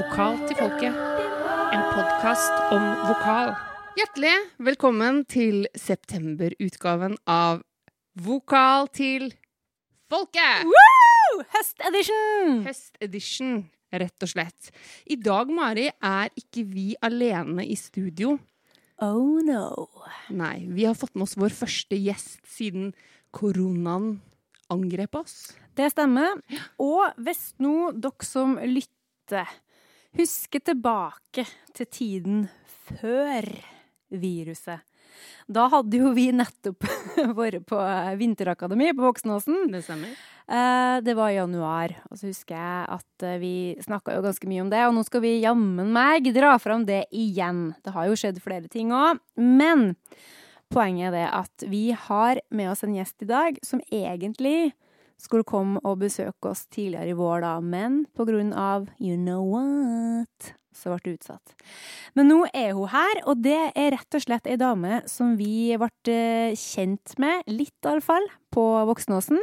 Vokal til folket. En podkast om vokal. Hjertelig velkommen til septemberutgaven av Vokal til folket! Woo! Høstedition! Høstedition, rett og slett. I dag, Mari, er ikke vi alene i studio. Oh no. Nei, vi har fått med oss vår første gjest siden koronaen angrep oss. Det stemmer. Og hvis nå dere som lytter, husker tilbake til tiden før viruset. Da hadde jo vi nettopp vært på vinterakademi på Voksenåsen. Det stemmer. Eh, det var i januar, og så husker jeg at eh, vi snakka jo ganske mye om det. Og nå skal vi jammen meg dra fram det igjen. Det har jo skjedd flere ting òg. Men poenget er det at vi har med oss en gjest i dag som egentlig skulle komme og besøke oss tidligere i vår, da, men på grunn av you know what, så ble det utsatt. Men nå er hun her, og det er rett og slett ei dame som vi ble eh, kjent med, litt iallfall, på Voksenåsen.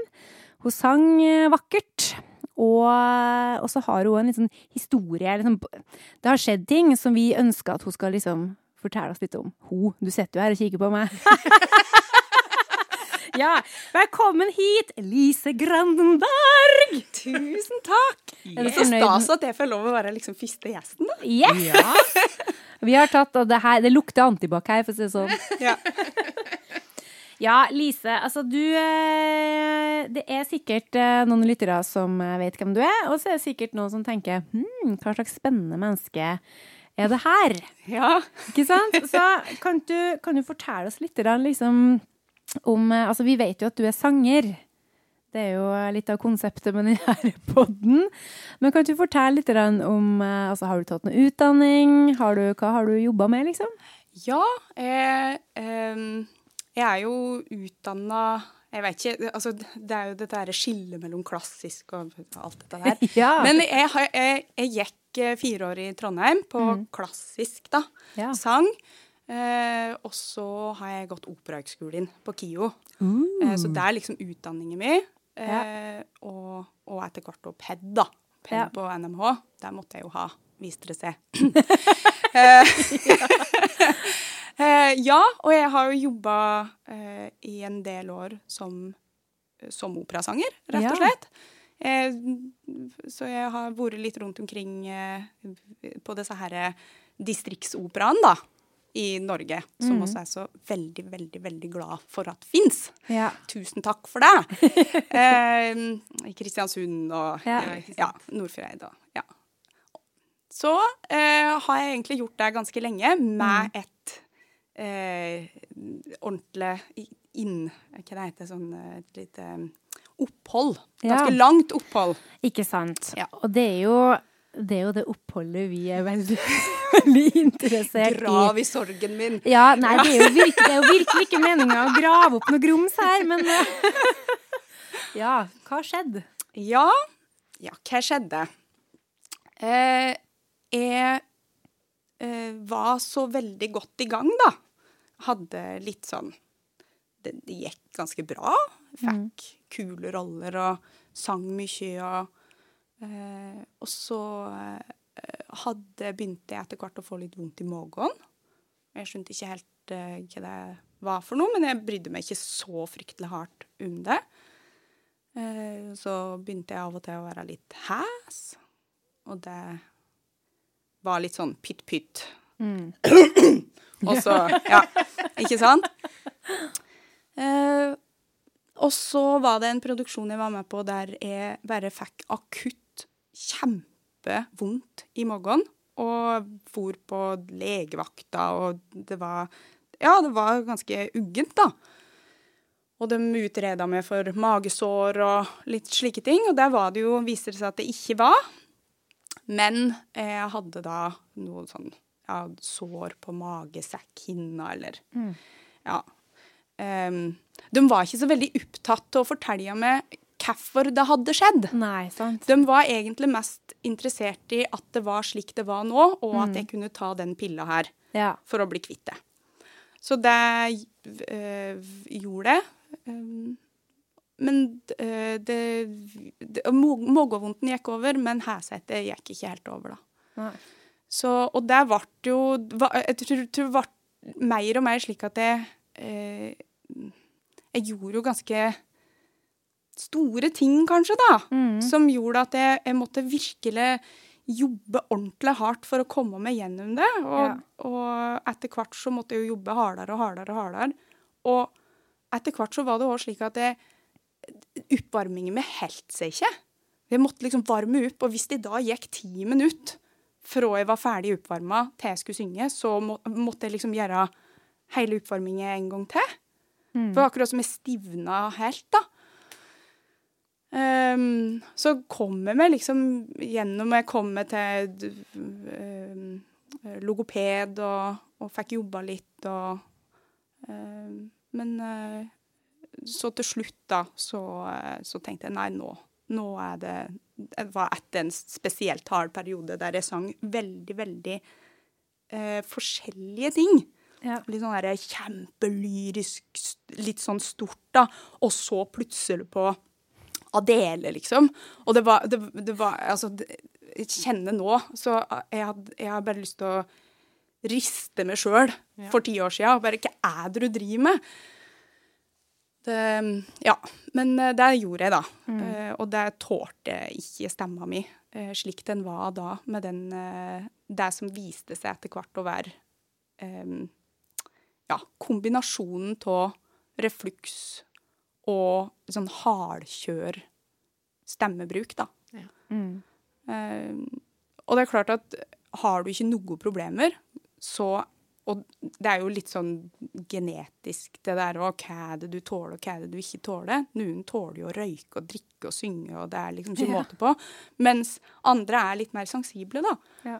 Hun sang eh, vakkert. Og, og så har hun en liten historie liksom, Det har skjedd ting som vi ønsker at hun skal liksom fortelle oss litt om. Hun, du sitter jo her og kikker på meg. ja, velkommen hit, Lise Grandenberg! Tusen takk! Er du Så stas at jeg får lov å være liksom første gjesten, da. Yes! Ja. Vi har tatt, og det her, det lukter antibac her, for å si det sånn. Ja. Ja, Lise, altså du eh, Det er sikkert eh, noen lyttere som eh, vet hvem du er, og så er det sikkert noen som tenker hm, hva slags spennende menneske er det her? ja. Ikke sant? Så kan du, kan du fortelle oss litt da, liksom om eh, Altså, vi vet jo at du er sanger. Det er jo litt av konseptet med denne podden. Men kan du fortelle litt om eh, Altså, har du tatt noe utdanning? Har du, hva har du jobba med, liksom? Ja, jeg, jeg er jo utdanna Jeg vet ikke altså, Det er jo dette her skillet mellom klassisk og alt dette der. Ja. Men jeg, jeg, jeg gikk eh, fire år i Trondheim på klassisk, da. Ja. Sang. Eh, og så har jeg gått Operahøgskolen på KIO. Eh, så det er liksom utdanningen min. Eh, og, og etter hvert også PED, da. PED Ja. på NMH. Der måtte jeg jo ha, viste det seg. Ja, og jeg har jo jobba eh, i en del år som, som operasanger, rett og slett. Eh, så jeg har vært litt rundt omkring eh, på disse her distriktsoperaene, da. I Norge, som også er så veldig, veldig veldig glad for at fins. Ja. Tusen takk for det. eh, Kristiansund og Ja. eh, ja, Nordfjordeid og ja. Så eh, har jeg egentlig gjort det ganske lenge med et eh, ordentlig inn... Hva det heter sånn eh, et lite eh, opphold. Ganske langt opphold. Ikke sant. Ja. Og det er jo det er jo det oppholdet vi er veldig, veldig interessert Grav i. i sorgen min. Ja, nei, det er jo virkelig, er jo virkelig ikke meninga å grave opp noe grums her, men eh, Ja, hva skjedde? Ja, ja hva skjedde? Eh, jeg eh, var så veldig godt i gang, da. Hadde litt sånn Det, det gikk ganske bra. Fikk kule roller og sang mye og eh, Og så eh, hadde, begynte jeg etter hvert å få litt vondt i magen. Jeg skjønte ikke helt eh, hva det var for noe, men jeg brydde meg ikke så fryktelig hardt om det. Eh, Så begynte jeg av og til å være litt hæs, og det var litt sånn pytt-pytt. og så Ja, ikke sant? Eh, og så var det en produksjon jeg var med på der jeg bare fikk akutt kjempevondt i magen. Og for på legevakta, og det var Ja, det var ganske uggent, da. Og de utreda meg for magesår og litt slike ting, og der var det jo, viste det seg at det ikke var. Men jeg hadde da noe sånn ja, sår på magesekkhinna, eller Ja. Um, de var ikke så veldig opptatt til å fortelle meg hvorfor det hadde skjedd. Nei, sant. De var egentlig mest interessert i at det var slik det var nå, og at jeg kunne ta den pilla her Ja. for å bli kvitt det. Så det øh, gjorde jeg. Um, men øh, det, det Magevondten gikk over, men hæsete gikk ikke helt over, da. Nei. Så, og det ble jo Jeg tror det ble mer og mer slik at jeg øh, Jeg gjorde jo ganske store ting, kanskje, da. Mm. Som gjorde at jeg, jeg måtte virkelig jobbe ordentlig hardt for å komme meg gjennom det. Og, Ja. og etter hvert så måtte jeg jo jobbe hardere og hardere og hardere. Og etter hvert så var det òg slik at jeg, oppvarmingen min holdt seg ikke. Jeg måtte liksom varme opp, og hvis det da gikk ti minutter fra jeg var ferdig oppvarma til jeg skulle synge, så må, måtte jeg liksom gjøre hele oppvarmingen en gang til. Mm. For akkurat som jeg stivna helt, da. Ehm, så kom jeg meg liksom gjennom Jeg kom meg til um, logoped og, og fikk jobba litt og um, Men uh, så til slutt, da, så, eh, så tenkte jeg nei, nå, nå er det Det var etter en spesielt hard periode der jeg sang veldig, veldig uh, forskjellige ting. Ja. Litt sånn der kjempelyrisk, litt sånn stort, da. Og så plutselig på Adele, liksom. Og det var, det, det var Altså, jeg kjenner nå Så jeg, had, jeg har bare lyst til å riste meg sjøl for ti år sia. Bare hva er det du driver med? Det, ja. Men eh, det gjorde jeg, da. Eh, og det tålte ikke stemma mi uh, slik den var da, med den uh, Det som viste seg etter hvert å være um, ja, kombinasjonen av refluks og sånn hardkjør stemmebruk, da. Mm. Uh, og det er klart at har du ikke noen problemer, så Og det er jo litt sånn genetisk, det der òg. hva er det du tåler, og hva er det du ikke tåler. Noen tåler jo å røyke og drikke og synge, og det er liksom ikke Ja. måte på. Mens andre er litt mer sensible, da. Ja.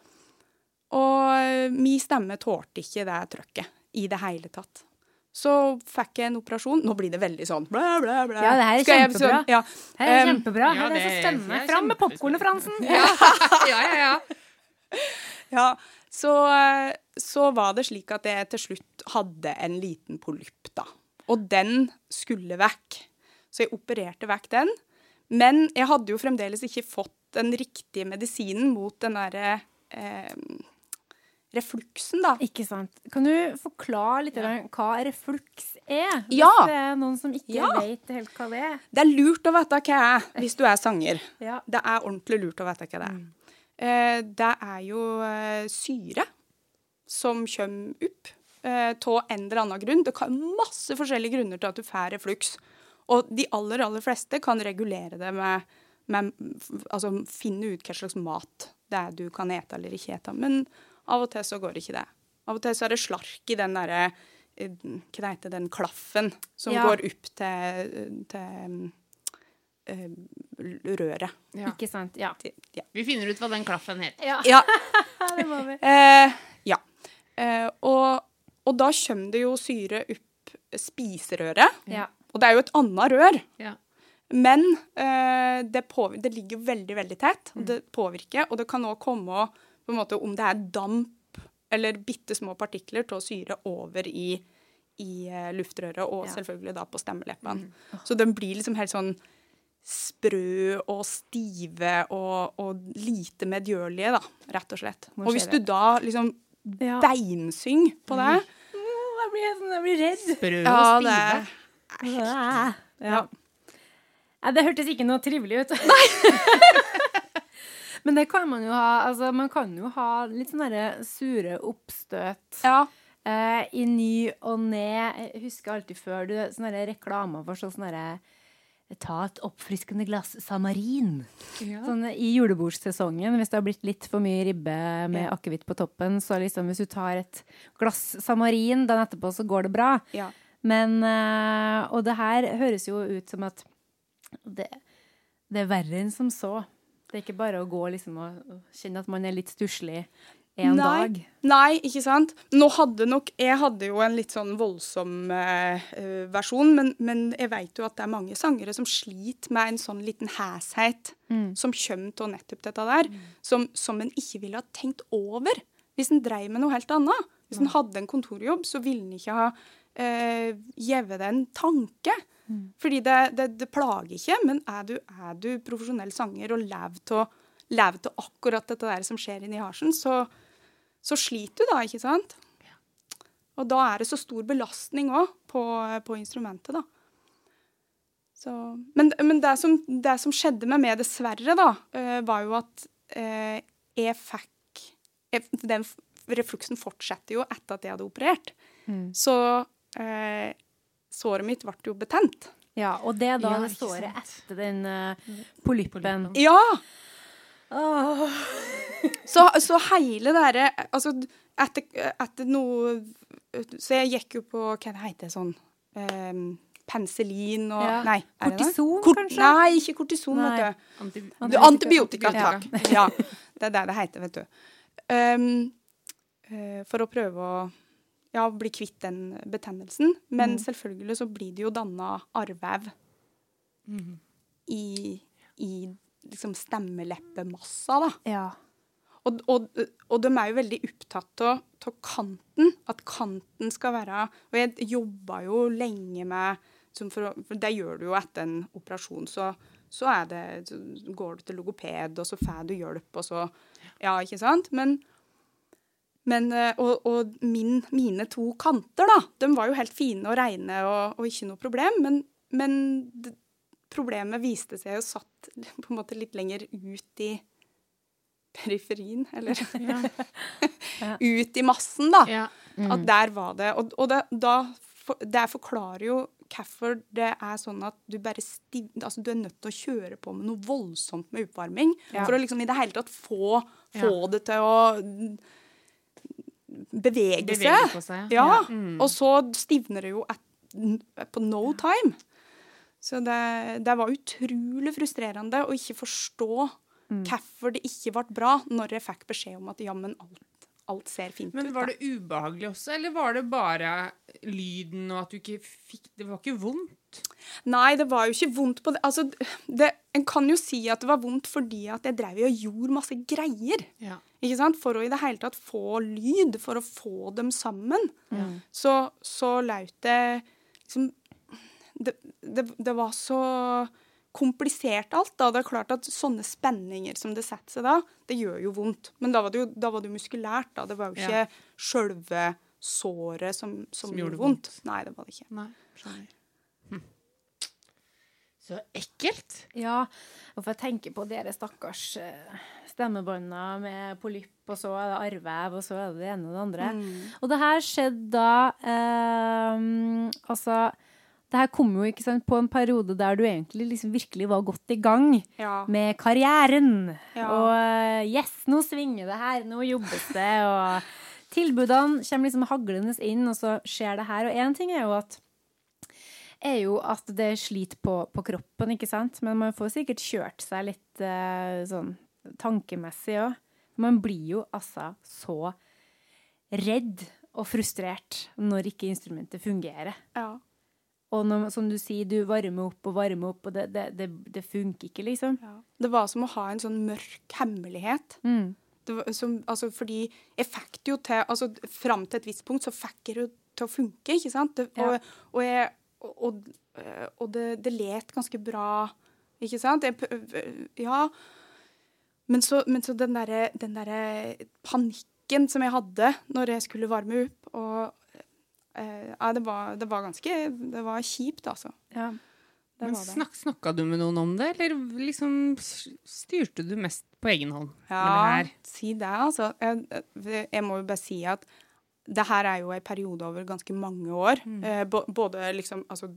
Og min stemme tålte ikke det trøkket i det hele tatt. Så fikk jeg en operasjon. Nå blir det veldig sånn blæ, blæ, blæ. Ja, det her er Skal jeg- kjempebra. ja, Her er kjempebra. ja, Her er det så stemmer. spennende. er Fram med popkornet, Fransen. Ja, ja, ja. ja. Ja, så, så var det slik at jeg til slutt hadde en liten polypp, da. Og den skulle vekk. Så jeg opererte vekk den. Men jeg hadde jo fremdeles ikke fått den riktige medisinen mot den derre eh, refluksen, da. Ikke sant. Kan du forklare litt ja. hva refluks er? Hvis Ja. det er noen som ikke Ja. vet helt hva det er. Det er lurt å vite hva jeg er hvis du er sanger. Ja. Det er ordentlig lurt å vite hva det er. Eh, det er jo eh, syre som kommer opp eh, av en eller annen grunn. Det kan masse forskjellige grunner til at du får refluks. Og de aller, aller fleste kan regulere det med, med Altså finne ut hva slags mat det er du kan ete eller ikke ete. Men av og til så går ikke det. Av og til så er det slark i den derre eh, Hva heter den klaffen som Ja. går opp til, til eh, røret. Ja. Ikke sant. Ja. Til- Ja. Vi finner ut hva den klaffen heter. Ja, ja. det må vi. Eh, ja. Eh, og, og da kommer det jo syre opp spiserøret. Ja. Og det er jo et annet rør. Ja. Men eh, det, det ligger veldig, veldig tett, og det påvirker. Og det kan òg komme på en måte, om det er damp eller bitte små partikler av syre over i, i eh, luftrøret, og Ja. selvfølgelig da på stemmeleppene. Så den blir liksom helt sånn sprø og stive og, og lite medgjørlige, da, rett og slett. Og hvis du da liksom Ja. beinsyng på det Jeg blir, sånn, jeg blir redd. Sprø Ja, og det stive. Ja. Ja. Nei, det hørtes ikke noe trivelig ut. Men det kan man jo ha. Altså, man kan jo ha litt sånne sure oppstøt Ja. eh, i ny og ne. Jeg husker alltid før du sånne reklamer for sånn sånn Ta et oppfriskende glass Samarin. Sånn I julebordsesongen, hvis det har blitt litt for mye ribbe med Ja. akevitt på toppen, så liksom hvis du tar et glass Samarin dagen etterpå, så går det bra. ja. Men eh, Og det her høres jo ut som at det, det er verre enn som så. Det er ikke bare å gå liksom og, kjenne at man er litt stusslig en Nei. dag. Nei, ikke sant. Nå hadde nok Jeg hadde jo en litt sånn voldsom eh, eh, versjon, men, men jeg vet jo at det er mange sangere som sliter med en sånn liten hæshet Mm. som kommer av nettopp dette der, som, som en ikke ville ha tenkt over hvis en dreiv med noe helt annet. Hvis en hadde en kontorjobb, så ville en ikke ha eh, gjevet det en tanke. Fordi det, det, det plager ikke, men er du, er du profesjonell sanger og lever av akkurat dette der som skjer inni harsen, så, så sliter du da, ikke sant? Og da er det så stor belastning òg på, på instrumentet, da. Så, men men det, som, det som skjedde med meg, dessverre, da, eh, var jo at eh, jeg fikk jeg, Den refluksen fortsetter jo etter at jeg hadde operert. Mm. Så eh, såret mitt ble jo betent. Ja, og det er da Ja, det såret sant. etter den uh, polyppen. Ja! Oh. Så, så hele det derre Altså, etter, etter noe Så jeg gikk jo på Hva det heter sånn um, Penicillin og Ja. Nei, det det? Kortison, Kort- kanskje? Nei, ikke kortison, Nei. vet du. Antibiotika. Antibiotika, Antibiotika. takk. Ja, det er det det heter, vet du. Um, uh, for å prøve å ja, bli kvitt den betennelsen. Men Mm. selvfølgelig så blir det jo danna arrvev mm. i, i liksom stemmeleppemassa, da. Ja. Og, og, og de er jo veldig opptatt av kanten. At kanten skal være Og jeg jobba jo lenge med som for, for Det gjør du jo etter en operasjon. Så, så, det, så går du til logoped, og så får du hjelp, og så Ja, ikke sant? Men, men eh, og, og min, mine to kanter, da, de var jo helt fine og reine og, og ikke noe problem. Men, men det, problemet viste seg jo satt på en måte litt lenger ut i periferien, eller Ja. ut i massen, da. Ja. At der var det. Og, og det, da, for, det forklarer jo hvorfor det er sånn at du bare stiv, altså du er nødt til å kjøre på med noe voldsomt med oppvarming. Ja. For å liksom i det hele tatt få, Ja. få det til å bevege seg. på seg. Ja, Mm. og så stivner det jo at, på no time. Så det, det var utrolig frustrerende å ikke forstå Mm. hvorfor det ikke ble bra, når jeg fikk beskjed om at ja, men alt, alt ser fint Men ut. var da. det ubehagelig også, eller var det bare lyden og at du ikke fikk Det var ikke vondt? Nei, det var jo ikke vondt på det. Altså, det, en kan jo si at det var vondt fordi at jeg drev og gjorde masse greier. Ja. Ikke sant? For å i det hele tatt få lyd, for å få dem sammen. Mm. Så, så laut det liksom det, det, det var så komplisert alt. da. Det er klart at Sånne spenninger som det setter seg da, det gjør jo vondt. Men da var det jo, da var det jo muskulært. da. Det var jo ikke Ja. sjølve såret som, som, Som gjorde gjorde vondt. vondt. Nei, det var det ikke. Nei, skjønner. Hm. Så ekkelt. Ja, og for jeg tenker på dere stakkars stemmebånda med polypp, og så er det arrvev, og så er det det ene og det andre. Mm. Og det her skjedde da eh, Altså, det her kom jo ikke sant, på en periode der du egentlig liksom virkelig var godt i gang Ja. med karrieren. Ja. Og eh, yes, nå svinger det her, nå jobbes det, og tilbudene kommer liksom haglende inn, og så skjer det her. Og én ting er jo at er jo at det sliter på, på kroppen, ikke sant? Men man får sikkert kjørt seg litt eh, sånn tankemessig òg. Man blir jo altså så redd og frustrert når ikke instrumentet fungerer. ja. Og når, som du sier, du varmer opp og varmer opp, og det, det, det, det funker ikke, liksom. Ja. Det var som å ha en sånn mørk hemmelighet. Mm. Det var, som, altså, fordi jeg fikk det jo til altså, Fram til et visst punkt så fikk jeg det til å funke, ikke sant? Det, Ja. og, og, jeg, og, og, øh, det, det let ganske bra, ikke sant? Jeg, ja. Men så, men så den derre der panikken som jeg hadde når jeg skulle varme opp, og ja, det var, det var ganske Det var kjipt, altså. Ja. Det Men snak, Snakka du med noen om det, eller liksom styrte du mest på egen hånd med det Ja, her? si det, altså. Jeg, jeg må jo bare si at det her er jo en periode over ganske mange år. Mm. både liksom altså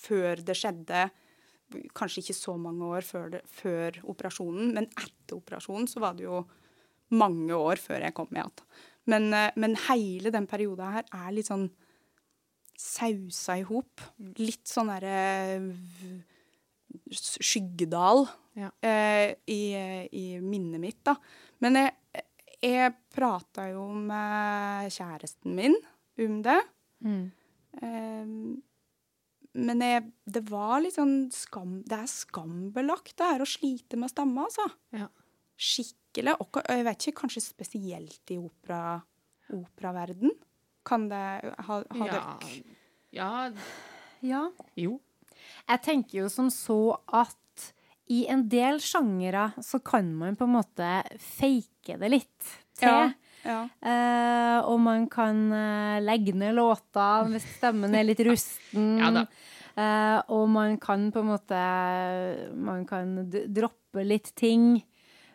før det skjedde, kanskje ikke så mange år før, det, før operasjonen, men etter operasjonen så var det jo mange år før jeg kom igjen. Men, eh, men hele den perioden her er litt sånn sausa i hop. Litt sånn derre Skyggedal Ja. eh, i, i minnet mitt, da. Men jeg, jeg prata jo med kjæresten min om det. Mm. Um, men jeg, det var litt sånn skam Det er skambelagt, det her å slite med stemme, altså. Ja. Skikkelig. Og jeg vet ikke, kanskje spesielt i opera, operaverden? Kan det ha, ha Ja. dere ja, ja. jo. Jeg tenker jo som så at i en del sjangere så kan man på en måte fake det litt til. Ja. Ja. Eh, og man kan eh, legge ned låter hvis stemmen er litt rusten. Ja da. Eh, og man kan på en måte Man kan droppe litt ting.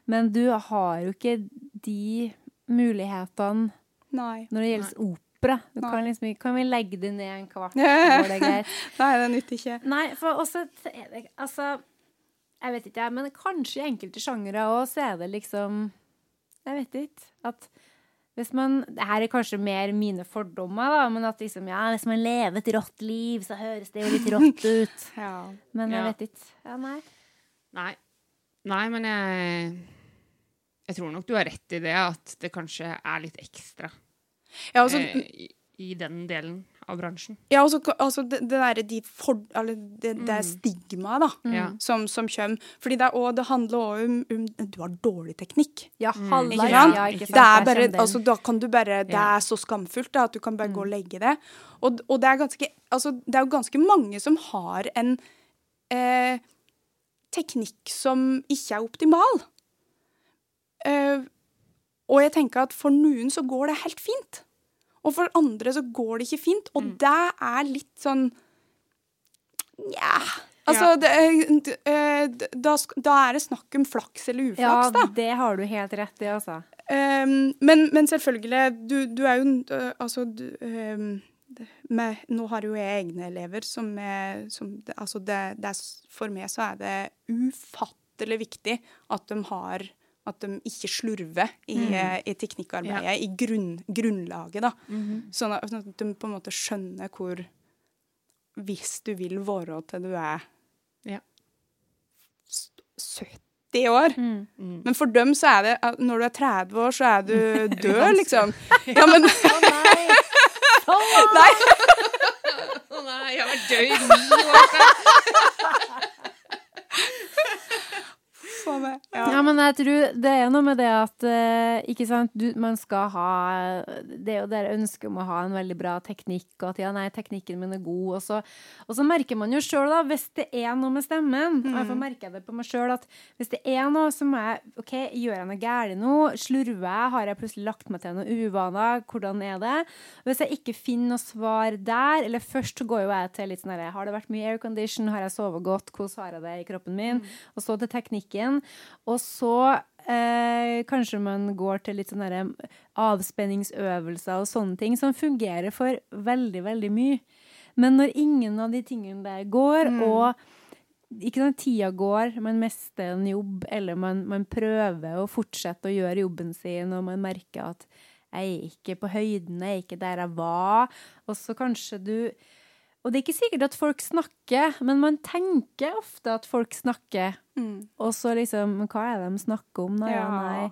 Men du har jo ikke de mulighetene Nei. når det gjelder opera. Du Nei. kan liksom ikke Kan vi legge det ned en kvart? Går det greit. Nei, det nytter ikke. Nei, for også Altså, jeg vet ikke, jeg, men kanskje i enkelte sjangere òg, så er det liksom Jeg vet ikke. At hvis man Det her er kanskje mer mine fordommer, da, men at liksom, ja, hvis man lever et rått liv, så høres det jo litt rått ut. Ja. Men jeg Ja. vet ikke. Ja, nei. Nei. Nei, men jeg Jeg tror nok du har rett i det, at det kanskje er litt ekstra Ja, altså, eh, i, i den delen av bransjen. ja, også, altså det, det derre de for... Eller det, det Mm. stigmaet, da, mm. som, som kommer. Fordi det, er, og det handler òg om, om Du har dårlig teknikk. Ja, halvveis. Ikke sant? Ja, ikke sant? Det er bare, altså, da kan du bare, det er så skamfullt da, at du kan bare gå og legge det. Og, og det, er ganske, altså, det er jo ganske mange som har en eh, teknikk som ikke er optimal. Uh, og jeg tenker at for noen så går det helt fint. Og for andre så går det ikke fint. Og det er litt sånn Nja. Altså, Ja. det, eh, d- da, da er det snakk om flaks eller uflaks, Ja, da. det har du helt rett i, altså. Um, men, men selvfølgelig, du, du er jo Altså, du, um, med, nå har jo jeg egne elever som er som, Altså, det, det er, for meg så er det ufattelig viktig at de har at de ikke slurver i, mm. i teknikkarbeidet, i grunn, grunnlaget. da. sånn, at, sånn at de på en måte skjønner hvor Hvis du vil være til du er Ja. 70 år. Mm. Men for dem så er det at når du er 30 år, så er du død, liksom. Ja, men Å nei! Å Nei. Å nei, jeg har vært død i ni år. Faen meg. Ja. Ja. men jeg tror det er noe med det at eh, ikke sant, du, man skal ha Det er jo det ønsket om å ha en veldig bra teknikk, og at ja, nei, teknikken min er god. Og så, og så merker man jo sjøl, da, hvis det er noe med stemmen Og jeg får merke det på meg sjøl at hvis det er noe som er OK, gjør jeg noe galt nå? Slurver jeg? Har jeg plutselig lagt meg til noen uvaner? Hvordan er det? Hvis jeg ikke finner noe svar der, eller først så går jo jeg til litt sånn herre Har det vært mye aircondition? Har jeg sovet godt? Hvordan har jeg det i kroppen min? Og så til teknikken. Og så eh, kanskje man går til litt sånne avspenningsøvelser og sånne ting som fungerer for veldig, veldig mye. Men når ingen av de tingene der går, og ikke sant, tida går, man mister en jobb, eller man, man prøver å fortsette å gjøre jobben sin, og man merker at jeg er ikke på høyden, jeg er ikke der jeg var, og så kanskje du Og det er ikke sikkert at folk snakker, men man tenker ofte at folk snakker. Mm. Og så liksom hva er det de snakker om, da? Ja, Ja. nei.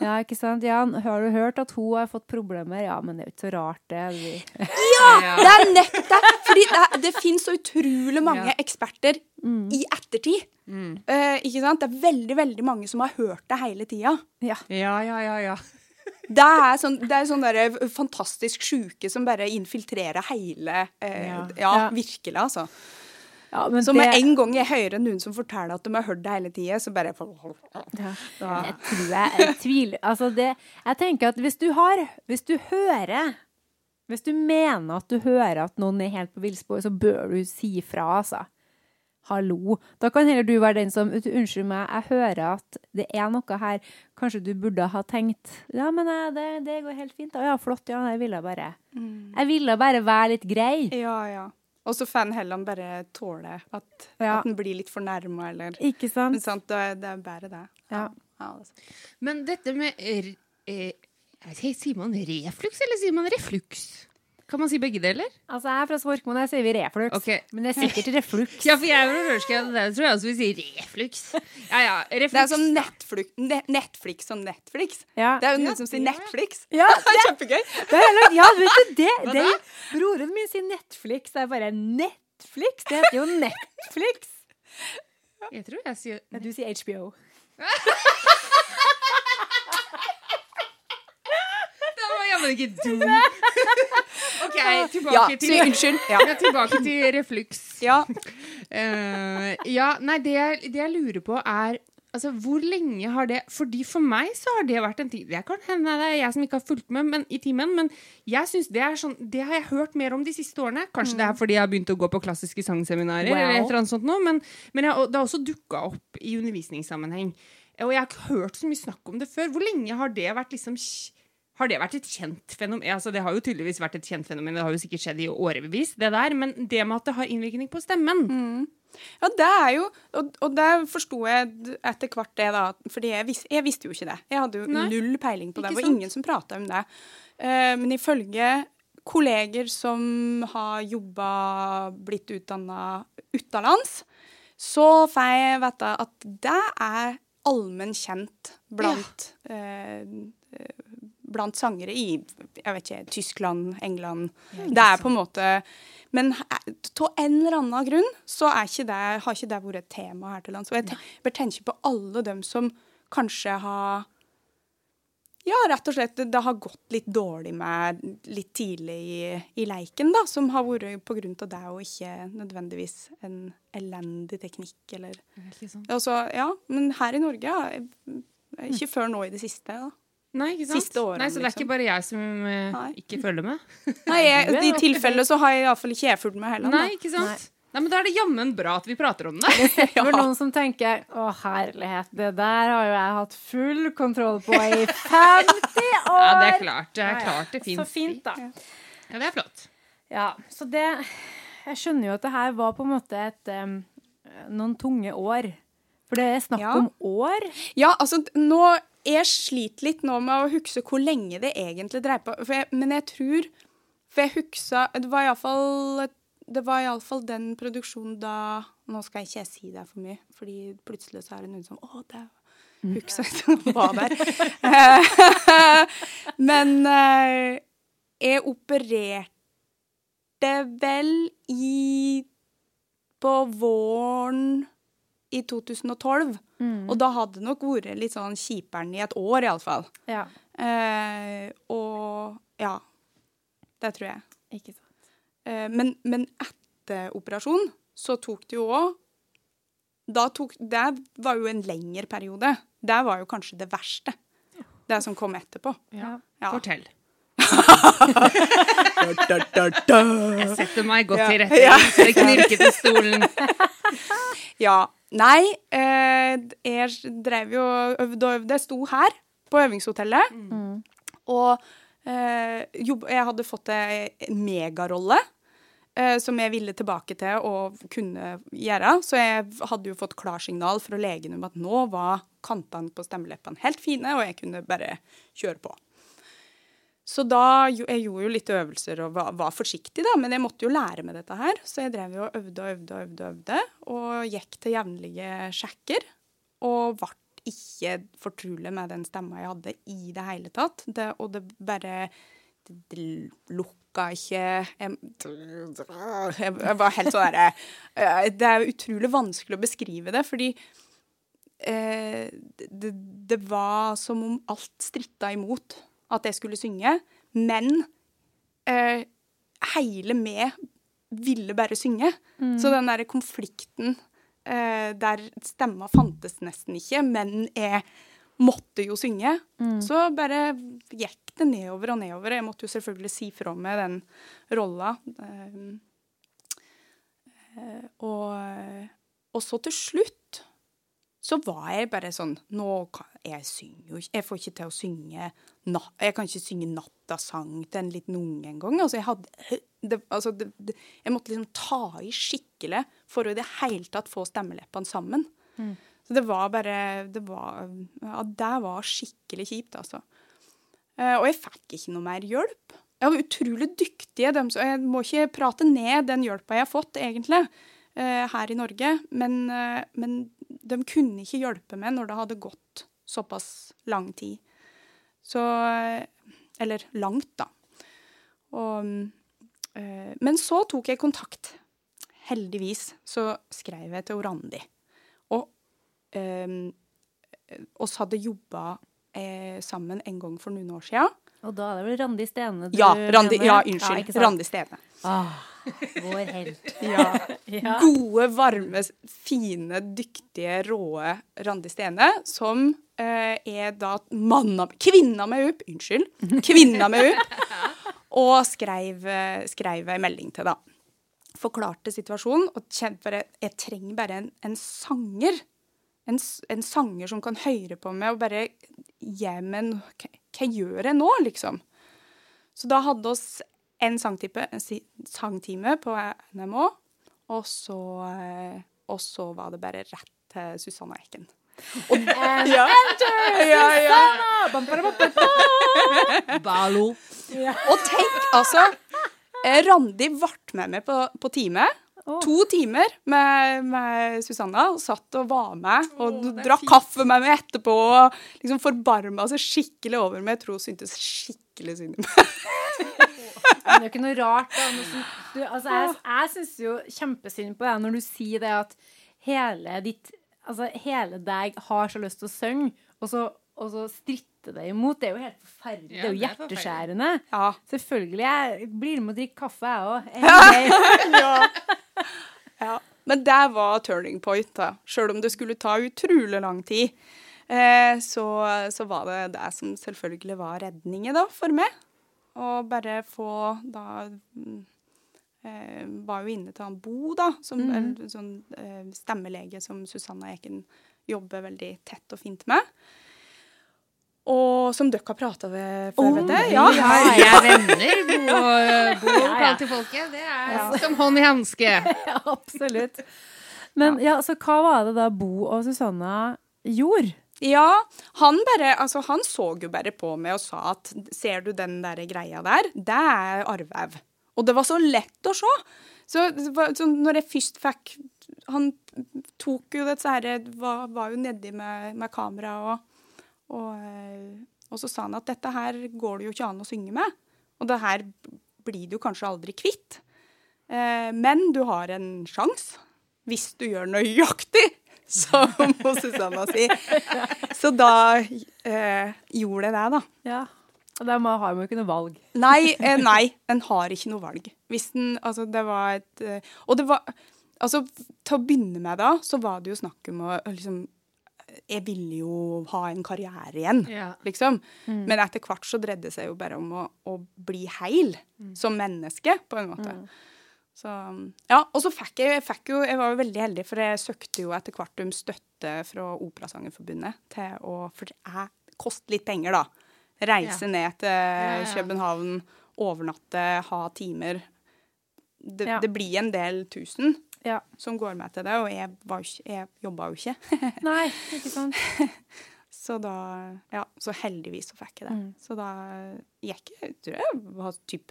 Ja, ikke sant? Ja, har du hørt at hun har fått problemer? Ja, men det er jo ikke så rart, det. Vi- Ja. Det er nettopp det! Fordi det, det finnes så utrolig mange Ja. eksperter i ettertid. Mm. Uh, ikke sant? Det er veldig veldig mange som har hørt det hele tida. Ja. Ja, ja, ja, ja. Det er sånn, det er sånn der fantastisk sjuke som bare infiltrerer hele eh, Ja. ja. Ja. virkelig, altså. Ja, men Så med det- en gang jeg hører noen som forteller at de har hørt det hele tida, så bare Ja. Jeg tror jeg, jeg tviler Altså, det Jeg tenker at hvis du har Hvis du hører Hvis du mener at du hører at noen er helt på villspor, så bør du si fra, altså. Hallo. Da kan heller du være den som Unnskyld meg, jeg hører at det er noe her. Kanskje du burde ha tenkt Ja, men det, det går helt fint. Ja, flott. Ja, jeg ville bare Jeg ville bare være litt grei. Ja, ja. Og så får en heller bare tåle at, Ja. at en blir litt fornærma, eller Ikke sant? Men sant, det, er- det er bare det. Ja. Ja, er. Men dette med er, eh, vet ikke, Sier man refluks, eller sier man refluks? Kan man si begge deler? Altså, jeg er fra Svorkmoen, jeg sier vi reflux. Okay. Men det er sikkert reflux. Ja, for jeg er fra Rørskau, det tror jeg også vi sier refluks. Ja, ja, refluks. Det er sånn Netflix, net, Netflix som Netflix. Ja. Det er jo Ja, noen som sier det er- Netflix. Ja, Kjempegøy. Det er helt- ja, vet du det? Det broren min sier Netflix. Det er bare Netflix. Det heter jo Netflix. Jeg tror jeg sier Ja, du sier HBO. Det var jammen ikke dum. OK, tilbake Ja, til unnskyld. Ja. Tilbake til refluks. ja. Uh, ja, nei, det jeg, det jeg lurer på er Altså, Hvor lenge har det Fordi For meg så har det vært en ting Det kan hende det er jeg som ikke har fulgt med men, i timen, men jeg synes det er sånn Det har jeg hørt mer om de siste årene. Kanskje det er fordi jeg har begynt å gå på klassiske sangseminarer, Wow. eller et eller annet sånt nå, men, men jeg, det har også dukka opp i undervisningssammenheng. Og jeg har ikke hørt så mye snakk om det før. Hvor lenge har det vært liksom har det vært et kjent fenomen? Altså, det har jo tydeligvis vært et kjent fenomen, det har jo sikkert skjedd i årevis, det der, men det med at det har innvirkning på stemmen Ja, det er jo Og, og der forsto jeg etter hvert det, da. Fordi jeg, vis, jeg visste jo ikke det. Jeg hadde jo Nei, null peiling på det. Det var sant? ingen som prata om det. Uh, men ifølge kolleger som har jobba, blitt utdanna utenlands, så får jeg vite at det er allmenn kjent blant ja. eh, Blant sangere i jeg vet ikke, Tyskland, England. Det er på en måte Men av en eller annen grunn så er ikke det, har ikke det vært et tema her til lands. Og jeg bør tenke på alle dem som kanskje har Ja, rett og slett det har gått litt dårlig med litt tidlig i, i leiken, da. Som har vært på grunn av det, og ikke nødvendigvis en elendig teknikk, eller Altså, ja, men her i Norge ja, Ikke før nå i det siste, da. Nei, ikke sant? Siste årene, Nei, Så det er liksom. ikke bare jeg som eh, Nei. ikke følger med? Nei, jeg, I tilfelle så har jeg iallfall ikke jeg fulgt med heller. Nei, ikke sant? Nei. men Da er det jammen bra at vi prater om det. Det er noen som tenker Å, herlighet, det der har jo jeg hatt full kontroll på i 50 år! Ja, det er klart. Det er Ja, ja. klart det fins. Så fint, da. Ja, det er flott. Ja, så det Jeg skjønner jo at det her var på en måte et em, noen tunge år. For det er snakk Ja. om år. Ja, altså, nå Jeg sliter litt nå med å huske hvor lenge det egentlig dreier på. Jeg, men jeg tror For jeg huksa Det var iallfall det var iallfall den produksjonen da Nå skal ikke jeg si det for mye, fordi plutselig så er det noen som Å, det huksa jeg som var der. Eh, Men eh, jeg opererte vel i På våren i 2012. Og da hadde det nok vært litt sånn kjiperen i et år, iallfall. Ja, Eh, og ja. Det tror jeg. ikke sant. Eh, men, men etter operasjonen så tok det jo òg da tok, Det var jo en lengre periode. Det var jo kanskje det verste. Det som kom etterpå. Ja. Ja. Fortell. Jeg setter meg godt til rette. Ja. Det knirket i stolen. Ja. Nei, eh, jeg drev jo og øvde og øvde. Jeg sto her på øvingshotellet. Og eh, jobb, jeg hadde fått en megarolle eh, som jeg ville tilbake til og kunne gjøre. Så jeg hadde jo fått klarsignal fra legen om at nå var kantene på stemmeleppene helt fine, og jeg kunne bare kjøre på. Så da Jeg gjorde jo litt øvelser og var, var forsiktig, da, men jeg måtte jo lære med dette her. Så jeg drev jo og øvde og øvde og øvde, øvde, og gikk til jevnlige sjekker. Og ble ikke fortrolig med den stemma jeg hadde i det hele tatt. Det, og det bare det, det lukka ikke jeg, jeg var helt sånn derre eh, Det er utrolig vanskelig å beskrive det, fordi eh, det, det var som om alt stritta imot at jeg skulle synge, men eh, hele meg ville bare synge. Så den derre konflikten eh, der stemma fantes nesten ikke, men jeg måtte jo synge, så bare gikk det nedover og nedover. Jeg måtte jo selvfølgelig si fra meg den rolla. Eh, eh, og, og så til slutt så var jeg bare sånn Nå kan jeg synger jo ikke Jeg får ikke til å synge natt, Jeg kan ikke synge nattasang til en liten unge engang. Altså, jeg hadde det, altså, det, det, Jeg måtte liksom ta i skikkelig for å i det hele tatt få stemmeleppene sammen. Så det var bare Det var Ja, det var skikkelig kjipt, altså. Eh, og jeg fikk ikke noe mer hjelp. Jeg var utrolig dyktig. Dem, så jeg må ikke prate ned den hjelpa jeg har fått, egentlig, eh, her i Norge. Men, eh, men de kunne ikke hjelpe meg når det hadde gått såpass lang tid. Så eh, Eller langt, da. Og, øh, men så tok jeg kontakt. Heldigvis så skrev jeg til Randi. Og øh, oss hadde jobba eh, sammen en gang for noen år siden. Og da er det vel Randi Stene du Ja, Randi, ja unnskyld. Ja, Randi Stene. Ah, Vår helt. Ja. Ja. Gode, varme, fine, dyktige, råe Randi Stene, som eh, er da manna Kvinna med opp, unnskyld. Kvinna med opp. Og skreiv, eh, skreiv ei melding til, da. Forklarte situasjonen og kjente bare Jeg trenger bare en, en sanger. En, en sanger som kan høre på meg og bare gi meg en Hva gjør jeg nå, liksom? Så da hadde oss en sangtime på NMH, og så, eh, og så var det bare rett til Susanne Eken. And Ja. Ja, ja. Bam, bam, bam. Balo. Og tenk, altså eh, Randi ble med meg på, på time. Å. To timer med, med Susanna. og Satt og var med og er drakk fint. kaffe med meg etterpå. Og liksom forbarma seg skikkelig over meg. Jeg tror hun syntes skikkelig synd i meg. Men det er jo ikke noe rart. Da, noe du, altså, jeg jeg syns jo kjempesynd på deg når du sier det at hele ditt Altså, hele deg har så lyst til å synge, og så, og så stritter det imot. Det er jo helt forferdelig. Ja, det er jo er hjerteskjærende. Ja. Selvfølgelig. Jeg blir med og drikker kaffe, jeg òg. Ja. Men det var turning point, da. Sjøl om det skulle ta utrolig lang tid. Eh, så, så var det det som selvfølgelig var redningen da, for meg. Å bare få da mm, eh, Var jo inne til han Bo, da, som en sånn eh, stemmelege som Susanna Eken jobber veldig tett og fint med. Og som dere har prata med før, vet jeg. Ja. Ja, jeg er venner. Bo og Bo Ja, ja. til folket. Det er som hånd i hanske. Ja, absolutt. Men ja, så hva var det da Bo og Susanna gjorde? Ja, han bare Altså, han så jo bare på meg og sa at ser du den der greia der, det er arvev. Og det var så lett å se. Så, så når jeg først fikk Han tok jo dette her Var, var jo nedi med, med kamera og, og eh, Og så sa han at dette her går det jo ikke an å synge med. Og det her blir du kanskje aldri kvitt. Eh, men du har en sjanse hvis du gjør nøyaktig som Susanna sier. Så da eh, gjorde jeg det, da. Ja. Og da har man jo ikke noe valg. Nei, eh, nei, en har ikke noe valg. Hvis den Altså, det var et eh, Og det var Altså, til å begynne med da, så var det jo snakk om å liksom Jeg ville jo ha en karriere igjen, Ja. liksom. Men etter hvert så dreide det seg jo bare om å, å bli heil som menneske, på en måte. Så, ja, og så fikk jeg, jeg fikk jo, jeg var jo veldig heldig, for jeg søkte jo etter hvert om støtte fra Operasangerforbundet til å For det er- koster litt penger, da. Reise Ja. ned til. København, overnatte, ha timer. Det, det blir en del tusen Ja. som går med til det, og jeg, var ikke- jeg jobba jo ikke. Nei, ikke sant. Så da Ja, så heldigvis så fikk jeg det. Mm. Så da gikk jeg tror jeg var typ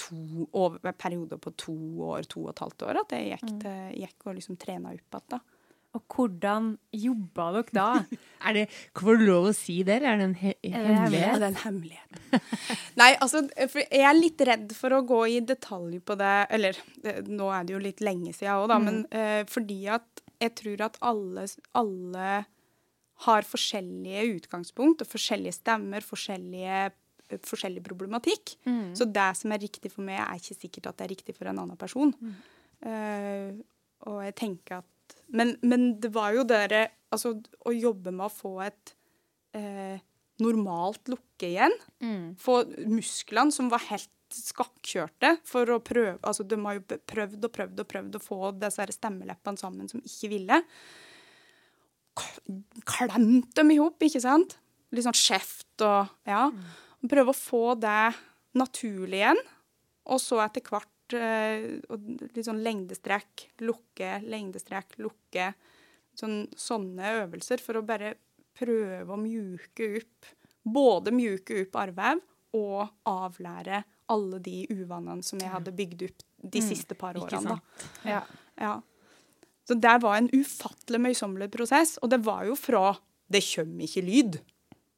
to over, perioder periode på to år, to og et halvt år, at jeg Mm. gikk, til, gikk og liksom trena opp igjen. Og hvordan jobba dere da? Er det, Får du lov å si det, eller er det en he det hemmelighet? Det er en hemmelighet. Nei, altså, for jeg er litt redd for å gå i detalj på det. Eller det, nå er det jo litt lenge siden òg, da, men uh, fordi at jeg tror at alle, alle har forskjellige utgangspunkt og forskjellige stemmer, forskjellige, eh, forskjellig problematikk. Så det som er riktig for meg, er ikke sikkert at det er riktig for en annen person. Eh, og jeg tenker at Men, men det var jo dere Altså, å jobbe med å få et eh, normalt lukke igjen. Få musklene som var helt skakkjørte for å prøve Altså, de har jo prøvd og prøvd og prøvd å få disse stemmeleppene sammen som ikke ville. Klemt dem i hop, ikke sant? Litt sånn skjeft og Ja. Prøve å få det naturlig igjen. Og så etter hvert og litt sånn lengdestrekk, lukke, lengdestrekk, lukke. Sånn, sånne øvelser for å bare prøve å mjuke opp Både mjuke opp arrvev og avlære alle de uvanene som jeg hadde bygd opp de siste par årene. Ja. Ja. Så det var en ufattelig møysommelig prosess, og det var jo fra 'det kjøm ikke lyd'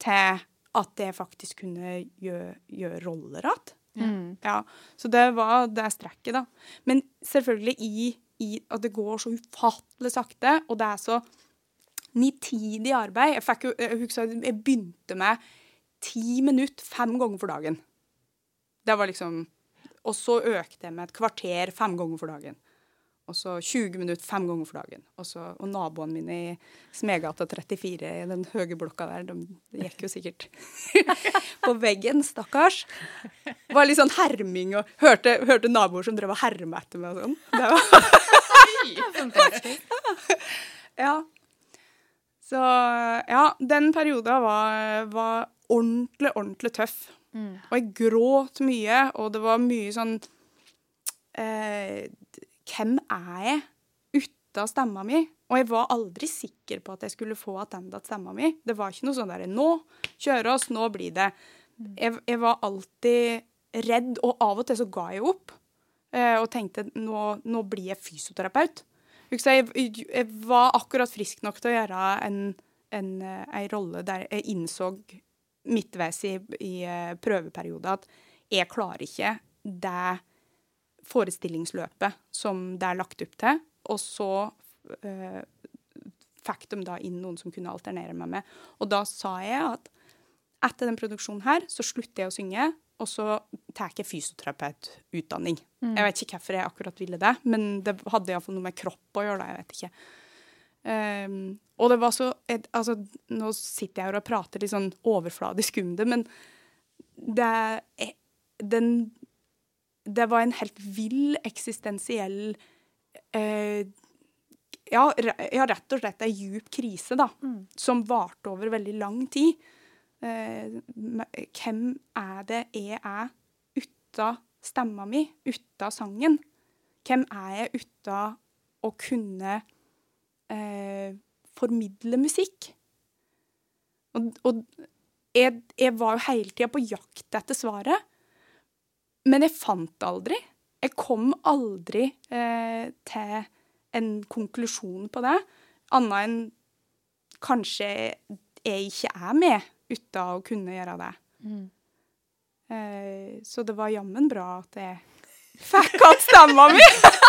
til at jeg faktisk kunne gjøre, gjør roller igjen. Mm. Ja, så det var det strekket, da. Men selvfølgelig i, i at det går så ufattelig sakte, og det er så nitidig arbeid. Jeg, fikk jo, jeg husker jeg begynte med ti minutter fem ganger for dagen. Det var liksom og så økte jeg med et kvarter fem ganger for dagen. Og så 20 minutter fem ganger for dagen. Og, så, og naboene mine i Smedgata 34, i den høye blokka der, de gikk jo sikkert på veggen, stakkars. Det var litt sånn herming og Hørte, hørte naboer som drev og herma etter meg og sånn. Det var Ja. Så ja, den perioden var, var ordentlig, ordentlig tøff. Og jeg gråt mye, og det var mye sånn eh, Hvem er jeg uten stemma mi? Og jeg var aldri sikker på at jeg skulle få tilbake stemma mi. Det var ikke noe sånn derre Nå kjører oss, nå blir det. Jeg, jeg, var alltid redd, og av og til så ga jeg opp. Eh, og tenkte nå, nå blir jeg fysioterapeut. Jeg, jeg, var akkurat frisk nok til å gjøre en, en, eh, en rolle der jeg innså midtveis i, i eh, prøveperioden at jeg klarer ikke det forestillingsløpet som det er lagt opp til. Og så uh, fikk de da inn noen som kunne alternere meg med. Og da sa jeg at etter den produksjonen her, så slutter jeg å synge, og så tar jeg fysioterapeututdanning. Mm. Jeg vet ikke hvorfor jeg akkurat ville det, men det hadde iallfall noe med kropp å gjøre. det, jeg vet ikke. Um, og det var så et, altså, Nå sitter jeg her og prater litt sånn overfladisk om det, men det, den, det var en helt vill eksistensiell eh, ja, ja, rett og slett ei djup krise, da. Mm. Som varte over veldig lang tid. Eh, hvem er det jeg er uten stemma mi, uten sangen? Hvem er jeg uten å kunne eh, formidle musikk? Og, og jeg, jeg, var jo hele tida på jakt etter svaret, men jeg fant det aldri. Jeg kom aldri eh, til en konklusjon på det, annet enn kanskje jeg ikke er med uten å kunne gjøre det. Mm. Eh, så det var jammen bra at jeg fikk hatt stemma mi!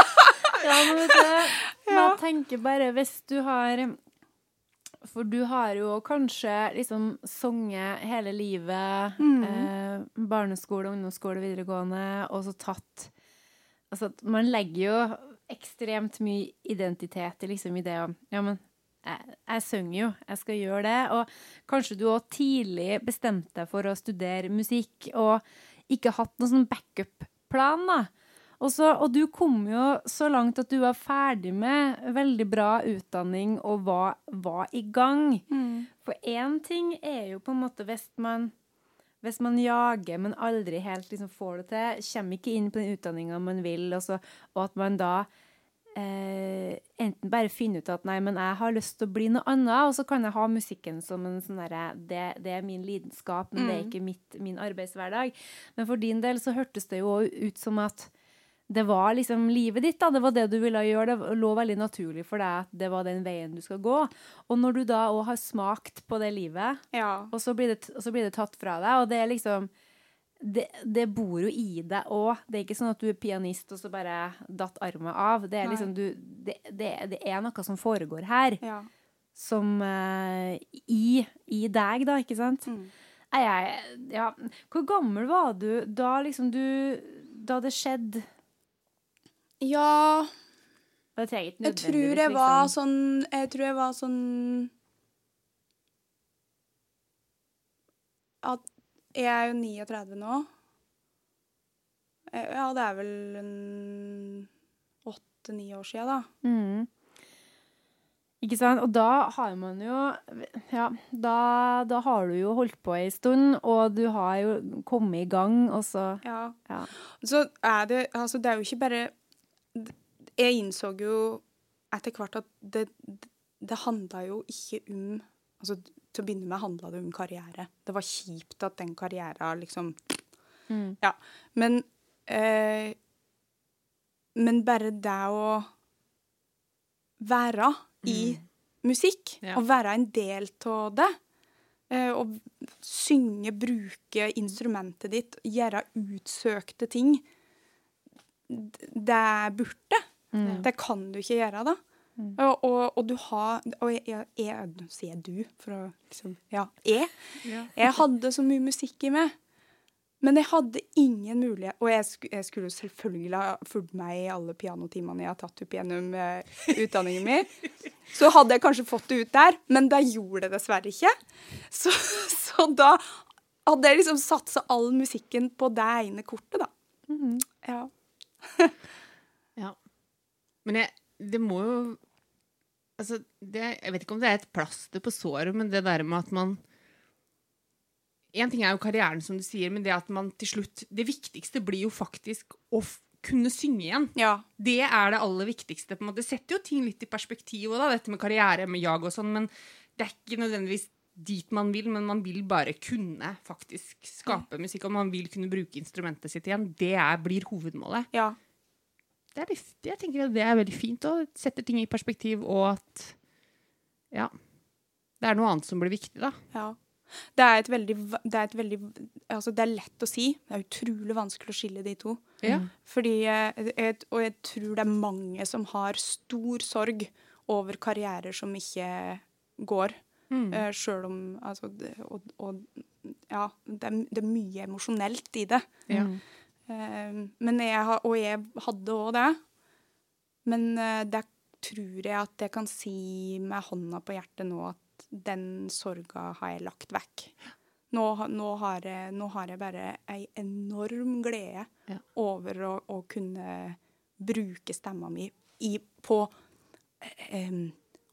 ja, men vet du, man tenker bare hvis du har For du har jo kanskje liksom sunget hele livet. Mm. Eh, barneskole, ungdomsskole, videregående, og så tatt Altså, man legger jo ekstremt mye identitet liksom i det å Ja, men jeg, jeg synger jo, jeg skal gjøre det. Og kanskje du òg tidlig bestemte deg for å studere musikk, og ikke hatt noen sånn backup-plan, da. Også, og du kom jo så langt at du var ferdig med veldig bra utdanning og var, var i gang. Mm. For én ting er jo på en måte hvis man, hvis man jager, men aldri helt liksom får det til, kommer ikke inn på den utdanninga man vil, og, så, og, at man da eh, enten bare finner ut at nei, men jeg har lyst til å bli noe annet, og så kan jeg ha musikken som en sånn derre det, det, er min lidenskap, men mm. det er mm. ikke mitt, min arbeidshverdag. Men for din del så hørtes det jo ut som at det var liksom livet ditt, da. Det var det du ville gjøre. Det lå veldig naturlig for deg at det var den veien du skal gå. Og når du da òg har smakt på det livet, ja. og, så det, og, så blir det, tatt fra deg, og det er liksom det, det bor jo i deg òg. Det er ikke sånn at du er pianist og så bare datt armen av. Det er liksom du Det, det er noe som foregår her. Ja. Som uh, i, i, deg, da, ikke sant? Mm. Jeg, ja. Hvor gammel var du da liksom du Da det skjedde ja Jeg tror jeg var liksom. sånn Jeg tror jeg var sånn At Jeg er jo 39 nå. Eh, ja, det er vel åtte-ni år sia, da. Mm. Ikke sant? Og da har man jo Ja, da, da, har du jo holdt på ei stund, og du har jo kommet i gang, og så Ja. ja. Så er det Altså, det er jo ikke bare jeg innså jo etter hvert at det, det handla jo ikke om altså Til å begynne med handla det om karriere. Det var kjipt at den karrieren liksom mm. Ja. Men eh, Men bare det å være i mm. musikk, ja. og være en del av det eh, og synge, bruke instrumentet ditt, gjøre utsøkte ting det burde. Mm. Det kan du ikke gjøre, da. Mm. Og, og, og, du har Og jeg, jeg, jeg sier du, for å liksom Ja, jeg. Ja. Jeg hadde så mye musikk i meg. Men jeg hadde ingen mulighet Og jeg, sk jeg skulle selvfølgelig ha fulgt meg i alle pianotimene jeg har tatt opp gjennom uh, utdanningen min. Så hadde jeg kanskje fått det ut der, men det gjorde det dessverre ikke. Så, så da hadde jeg liksom satsa all musikken på det ene kortet, da. Ja. Ja. Men jeg, det må jo Altså, det, jeg vet ikke om det er et plaster på såret, men det der med at man En ting er jo karrieren, som du sier, men det at man til slutt Det viktigste blir jo faktisk å kunne synge igjen. ja. Det er det aller viktigste. på en måte. Det setter jo ting litt i perspektiv òg, dette med karriere med jag og sånn, men det er ikke nødvendigvis dit man vil, men man vil bare kunne faktisk skape musikk, og man vil kunne bruke instrumentet sitt igjen. Det er, blir hovedmålet. ja. Det er, jeg tenker at det er veldig fint å sette ting i perspektiv, og at ja, det er noe annet som blir viktig, da. Ja. Det er et veldig, det er et veldig Altså, det er lett å si. Det er utrolig vanskelig å skille de to. Ja. Fordi eh, Og jeg tror det er mange som har stor sorg over karrierer som ikke går. Mm. Uh, Sjøl om Altså det, og, og ja, det er, det er mye emosjonelt i det. Ja. Uh, men jeg og jeg hadde òg det. Men uh, det tror jeg at jeg kan si med hånda på hjertet nå at den sorga har jeg lagt vekk. Nå, nå, har, jeg, nå har jeg bare ei enorm glede Ja. over å, å kunne bruke stemma mi i, på eh,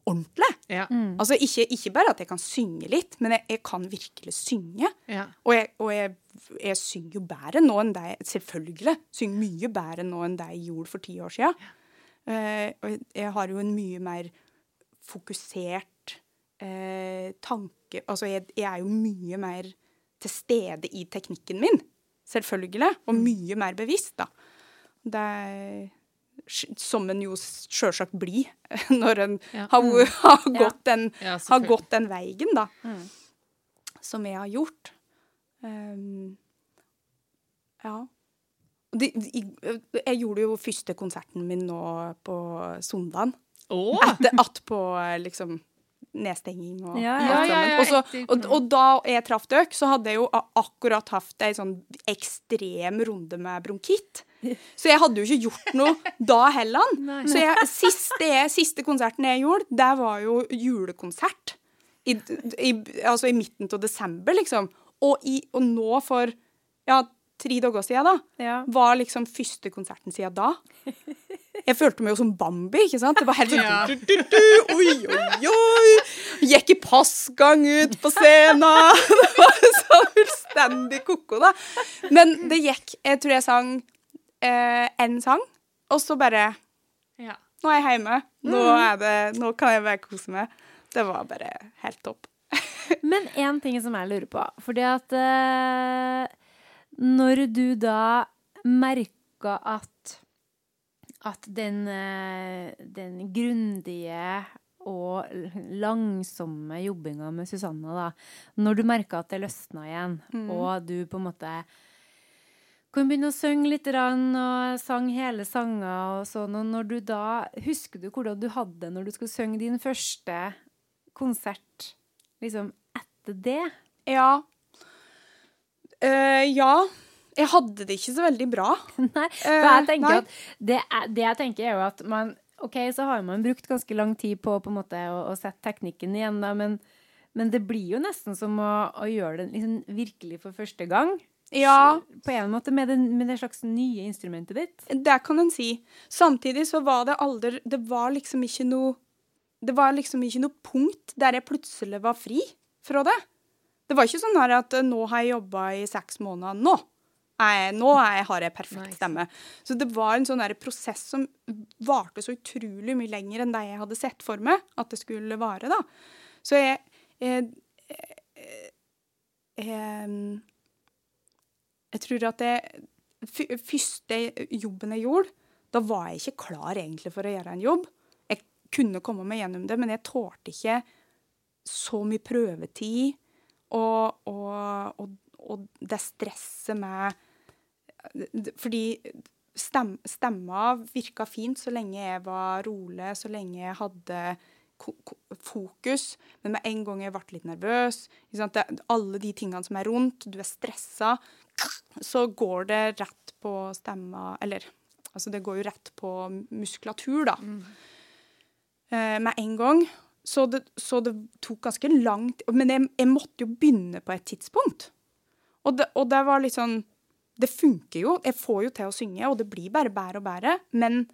ordentlig. Ja. Altså ikke, ikke bare at jeg kan synge litt, men jeg, jeg kan virkelig synge. Ja. Og, jeg, og jeg, jeg synger jo bedre nå enn deg, Selvfølgelig. Synger mye bedre nå enn deg gjorde for ti år siden. Eh, og jeg, jeg har jo en mye mer fokusert eh, tanke Altså, jeg, jeg er jo mye mer til stede i teknikken min. Selvfølgelig. Og mye mer bevisst, da. Det er som en jo sjølsagt blir når en Ja. har, har, gått den, Ja, har gått den veien, da. Som jeg har gjort. Um, ja. De, de, jeg gjorde jo første konserten min nå på søndagen. Oh. Etter at på liksom nedstenging og Ja, ja, ja, ja, Og så- og, og da jeg traff dere, så hadde jeg jo akkurat hatt ei sånn ekstrem runde med bronkitt. Så jeg hadde jo ikke gjort noe da heller. Så jeg, siste, siste konserten jeg gjorde, det var jo julekonsert. I, i, altså i midten av desember, liksom. Og, i, og nå for ja, tre dager siden, da, Ja. var liksom første konserten siden da. Jeg følte meg jo som Bambi, ikke sant? Det var helt sånn Ja. du, du, du, Oi, oi, oi! Gikk i passgang ut på scenen. Det var så fullstendig ko-ko, da. Men det gikk Jeg tror jeg sang én sang, og så bare Ja. Nå er jeg hjemme. Nå, er det, nå kan jeg bare kose meg. Det var bare helt topp. Men én ting som jeg lurer på. Fordi at eh, Når du da merka at at den, eh, den grundige og langsomme jobbinga med Susanne, da Når du merka at det løsna igjen, og du på en måte kunne begynne å synge litt rann, og sang hele sanger og sånn, og når du da Husker du hvordan du hadde det når du skulle synge din første konsert liksom etter det? Ja. Uh, ja. Jeg hadde det ikke så veldig bra. Nei, Eh, jeg tenker at det, det jeg tenker er jo at man OK, så har man brukt ganske lang tid på, på måte å, å sette teknikken igjen, da, men, men det blir jo nesten som å, å gjøre det liksom virkelig for første gang. Ja, På en måte med, den, med det slags nye instrumentet ditt. det kan en si. Samtidig så var det aldri Det var liksom ikke noe Det var liksom ikke noe punkt der jeg plutselig var fri fra det. Det var ikke sånn her at eh, nå har jeg jobba i seks måneder. Nå! Jeg, nå jeg, har jeg perfekt stemme. Så det var en sånn prosess som varte så utrolig mye lenger enn det jeg hadde sett for meg at det skulle vare. da. Så jeg, jeg, jeg, jeg, jeg tror at det første jobben jeg gjorde, da var jeg ikke klar egentlig for å gjøre en jobb. Jeg kunne komme meg gjennom det, men jeg tålte ikke så mye prøvetid og, og, og, og det stresset med Fordi stem, stemma virka fint så lenge jeg var rolig, så lenge jeg hadde fokus. Men med en gang jeg ble litt nervøs? Det, Alle de tingene som er rundt, du er stressa så går det rett på stemma Eller altså det går jo rett på muskulatur, da. Eh, med en gang. Så det, så det tok ganske langt Men jeg, jeg måtte jo begynne på et tidspunkt. Og det, og det var litt sånn Det funker jo. Jeg får jo til å synge, og det blir bare bedre og bedre. Men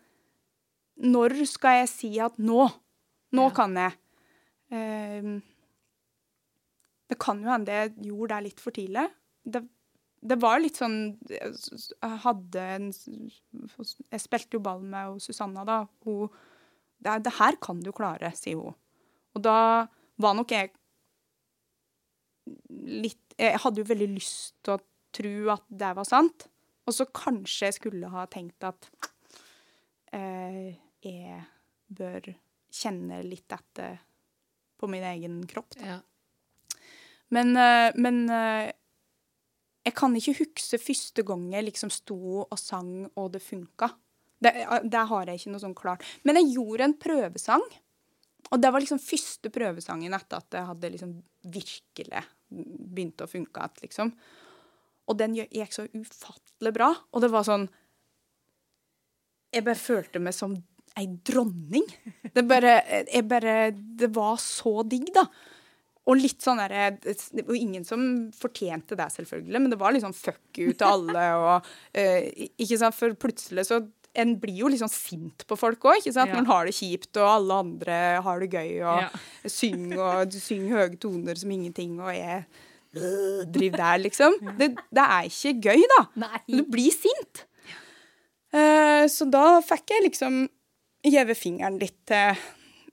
når skal jeg si at nå? Nå Ja. kan jeg. Um, det kan jo hende jeg gjorde det litt for tidlig. Det, det var litt sånn Jeg hadde en Jeg spilte jo ball med Susanna, da. Hun det, det her kan du klare, sier hun. Og da var nok jeg litt Jeg hadde jo veldig lyst til å tro at det var sant. Og så kanskje jeg skulle ha tenkt at eh, jeg bør kjenne litt etter på min egen kropp. Ja. Men, eh, men eh, jeg kan ikke huske første gang jeg liksom sto og sang, og det funka. Det, eh, det har jeg ikke noe sånn klart. Men jeg gjorde en prøvesang. Og det var liksom første prøvesangen etter at det hadde liksom virkelig begynt å funke. at Liksom. Og den gikk så ufattelig bra. Og det var sånn Jeg bare følte meg som ei dronning. Det bare, jeg bare Det var så digg, da. Og litt sånn derre Det var ingen som fortjente det, selvfølgelig, men det var sånn fuck you til alle og uh, Ikke sant, for plutselig så En blir jo sånn sint på folk òg, ikke sant. Ja. Når en har det kjipt, og alle andre har det gøy, og Ja. synger og synger høye toner som ingenting, og jeg øh, driver der, liksom. Det, det er ikke gøy, da. Nei. Du blir sint. Uh, så da fikk jeg liksom gjeve fingeren litt til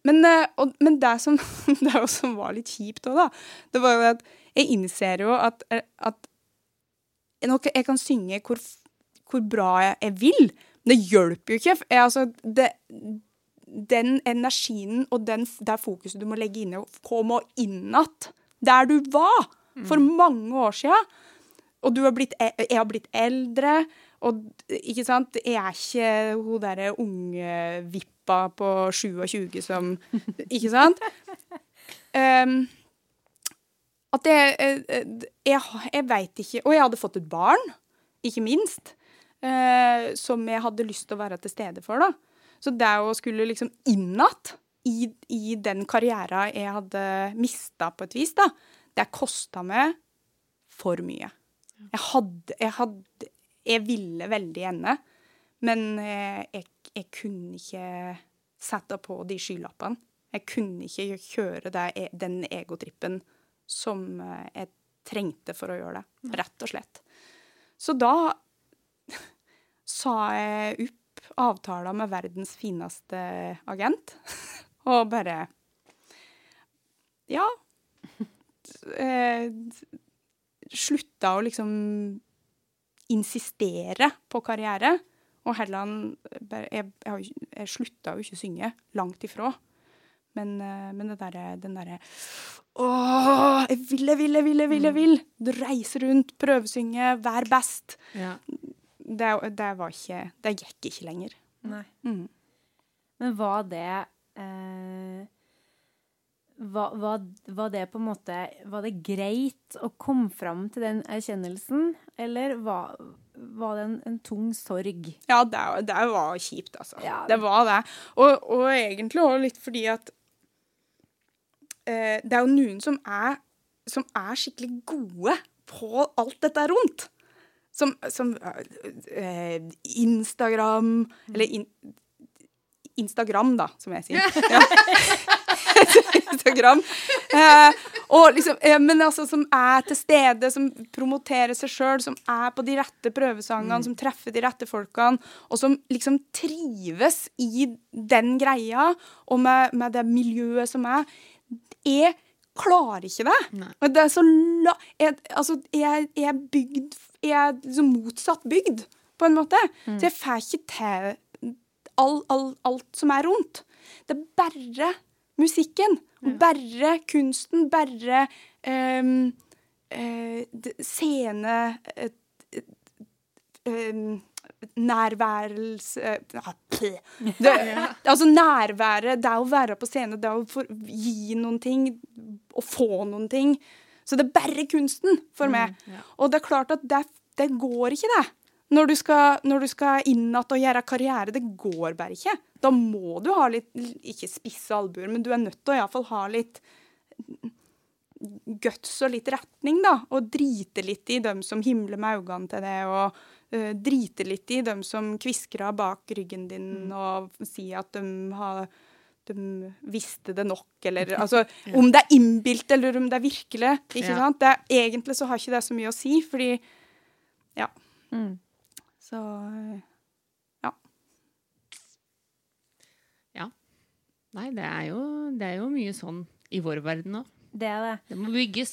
men, uh, og, men det som, det også var litt kjipt òg, da, det var jo at jeg innser jo at, eh, at jeg kan synge hvor, hvor bra jeg, jeg vil. Men det hjelper jo ikke. Jeg, altså, det, den energien og den, det fokuset du må legge inn i å komme inn igjen der du var for mange år siden. Og du har blitt, e- jeg har blitt eldre, og ikke sant Jeg er ikke hun derre unge vippa på 27 som Ikke sant? Um, at jeg Jeg, jeg, jeg veit ikke Og jeg hadde fått et barn, ikke minst, uh, som jeg hadde lyst til å være til stede for. da. Så det å skulle liksom inn igjen i, i den karriera jeg hadde mista på et vis, da, det kosta meg for mye. Jeg hadde Jeg, hadde, jeg ville veldig gjerne, men eh, jeg, jeg kunne ikke sette på de skylappene. Jeg kunne ikke kjøre det, e, den egotrippen som eh, jeg trengte for å gjøre det, rett og slett. Så da sa jeg opp avtala med verdens fineste agent, og bare Ja. Eh, slutta å liksom insistere på karriere. Og heller jeg, jeg, jeg slutta jo ikke å synge. Langt ifra. Men, eh, men det der, den derre Åh, jeg vil, jeg vil, jeg vil, jeg vil! jeg vil. Du reiser rundt, prøvesynge, vær best. Ja. Det, det var ikke Det gikk ikke lenger. Nei. Mm. Men var det eh, var, var, var det på en måte Var det greit å komme fram til den erkjennelsen, eller var, var det en, en tung sorg? Ja, det, det var kjipt, altså. Ja. Det var det. Og, og egentlig òg litt fordi at eh, Det er jo noen som er, som er skikkelig gode på alt dette rundt. Som, som eh, Instagram Eller in, Instagram, da, som jeg sier. Ja. Instagram. Eh, og liksom, eh, men altså som er til stede, som promoterer seg sjøl, som er på de rette prøvesangene, som treffer de rette folkene, og som liksom trives i den greia, og med, med det miljøet som er. Jeg klarer ikke det. Nei. Det er så la... Jeg, altså, jeg, jeg er bygd Jeg er liksom motsatt bygd, på en måte. Så jeg får ikke til all, all, alt som er rundt. Det er bare musikken. Bare kunsten. Bare um, uh, scene Uh, um, Nærværelse ah, pff. det, Altså nærværet, det er å være på scene, det er å gi noen ting, å få noen ting. Så det er bare kunsten for meg. ja. Og det er klart at det det går ikke, det. Når du skal, når du skal inn igjen og gjøre karriere, det går bare ikke. Da må du ha litt Ikke spisse albuer, men du er nødt til å iallfall ha litt guts og litt retning, da. Og drite litt i dem som himler med øynene til det, og uh, drite litt i dem som kviskrer bak ryggen din Mm. og sier at de har de visste det nok, eller altså Om det er innbilt eller om det er virkelig. ikke Ja. sant? Det egentlig så har ikke det så mye å si, fordi Ja. Mm. Så ja. ja. Nei, det er, jo, det er jo mye sånn i vår verden òg. Det er det. Det må bygges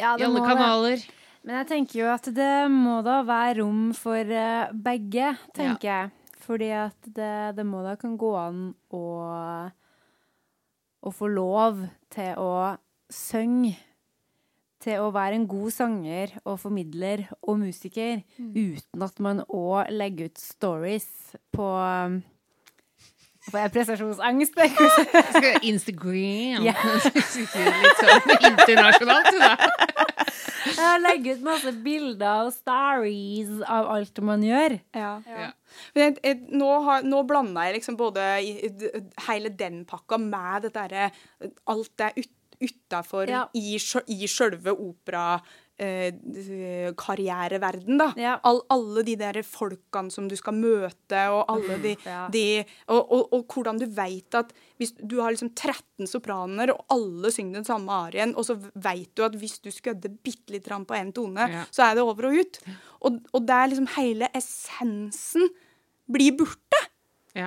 Ja, i alle kanaler. det. Men jeg tenker jo at det må da være rom for eh, begge, tenker jeg. Fordi at det, det må da kan gå an å, å få lov til å synge. Til å være en god sanger og formidler og musiker uten at man òg legger ut stories på um, Får jeg prestasjonsangst? Instagram. Ja. Litt sånn internasjonalt, da. Jeg legger ut masse bilder og stories av alt man gjør. Ja. Ja. Men jeg, jeg, nå, har, nå blanda jeg liksom både i, i, hele den pakka med dette derre Alt det utafor Ja. i, i sjølve operakarriereverden, da. Ja. All, alle de der folkene som du skal møte, og alle de, Ja. de og, og, og hvordan du veit at hvis du har liksom 13 sopraner, og alle synger den samme arien, og så veit du at hvis du skødder bitte litt på én tone, Ja. så er det over og ut. Og, og det er liksom hele essensen blir borte.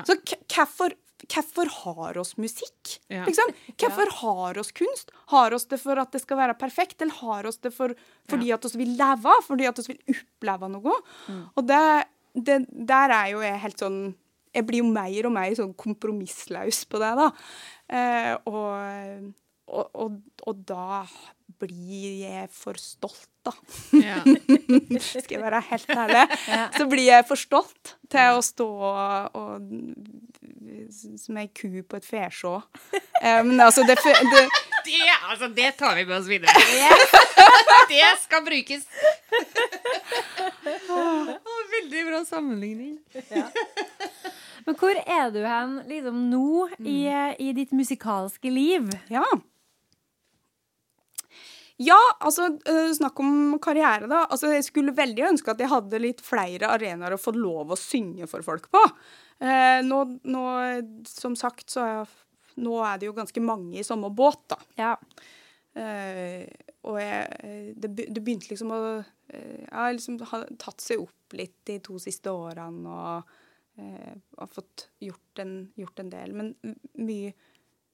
Så hvorfor Hvorfor har oss musikk? Ja. Liksom? Hvorfor har oss kunst? Har oss det for at det skal være perfekt, eller har oss det for, fordi at vi vil leve? Fordi at vi vil oppleve noe? Og det, det, der er jo jeg helt sånn Jeg blir jo mer og mer sånn kompromissløs på det, da. Eh, og, og, og, og da blir jeg for stolt, da. Ja. Skal jeg være helt ærlig. Så blir jeg for stolt til å stå og, og som ei ku på et fesjå. Men um, altså, det, det Det, altså, det tar vi med oss videre. det skal brukes. Veldig bra sammenligning. Men hvor er du hen liksom nå i, i ditt musikalske liv? Ja. Ja, altså eh, snakk om karriere, da. Altså, jeg skulle veldig ønske at jeg hadde litt flere arenaer å få lov å synge for folk på. Eh, nå, nå, som sagt, så er nå er det jo ganske mange i samme båt, da. Ja. Eh, og jeg, det, det begynte liksom å Jeg har liksom tatt seg opp litt de to siste årene og eh, har fått gjort en, gjort en del. Men mye,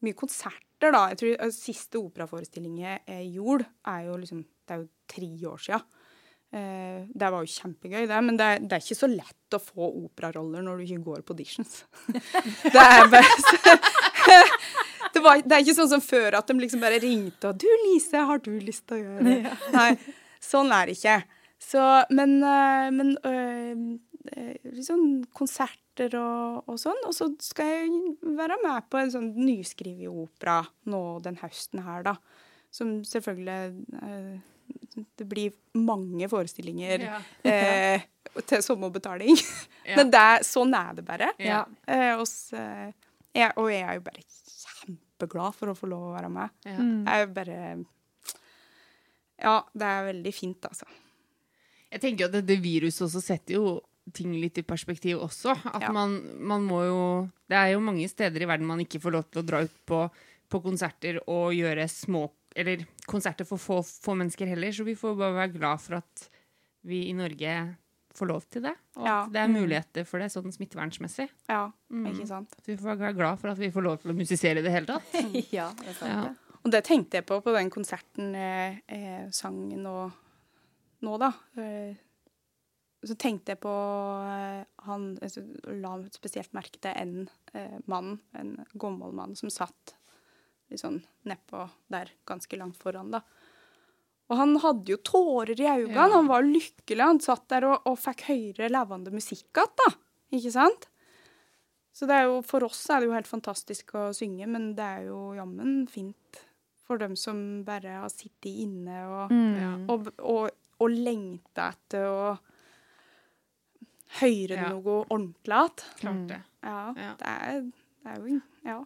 mye konserter, da. Jeg tror eh, Siste operaforestilling jeg gjorde, er jo liksom Det er jo tre år sia. Uh, det var jo kjempegøy, det, men det er, det er ikke så lett å få operaroller når du ikke går på auditions. det er bare det, var, det er ikke sånn som før, at de liksom bare ringte og 'Du, Lise, har du lyst til å gjøre det?' Nei, sånn er det ikke. Så, men øh, men øh, liksom konserter og, og sånn. Og så skal jeg være med på en sånn nyskrevet opera nå den høsten her, da. Som selvfølgelig eh, Det blir mange forestillinger Ja. eh, til sommerbetaling. Ja. Men det, er- sånn er det bare. Ja. Eh, og, så, jeg, og jeg er jo bare kjempeglad for å få lov å være med. Ja. Jeg er jo bare Ja, det er veldig fint, altså. Jeg tenker jo at dette viruset også setter jo ting litt i perspektiv også. At Ja. man, man må jo Det er jo mange steder i verden man ikke får lov til å dra ut på, på konserter og gjøre små Eller konserter for få, få mennesker heller, så vi får bare være glad for at vi i Norge får lov til det. Og Ja. at det er muligheter for det sånn smittevernsmessig. Ja, Mm. ikke sant. Så vi får være glad for at vi får lov til å musisere i det hele tatt. ja, det er sant. Ja. det. Og det tenkte jeg på på den konserten jeg, eh, sang nå, nå da. Eh, Så tenkte jeg på eh, han altså, la spesielt merke til en eh, mann, en gammel mann, som satt litt sånn nedpå der, ganske langt foran, da. Og han hadde jo tårer i øynene. Ja. Han var lykkelig. Han satt der og, og fikk høre levende musikk igjen, da. Ikke sant? Så det er jo, for oss er det jo helt fantastisk å synge, men det er jo jammen fint for dem som bare har sittet inne og, Mm. Og, og, og lengta etter å enn Ja. noe ordentlig at. Klart det. Ja, Ja. Det, er, det er jo Ja.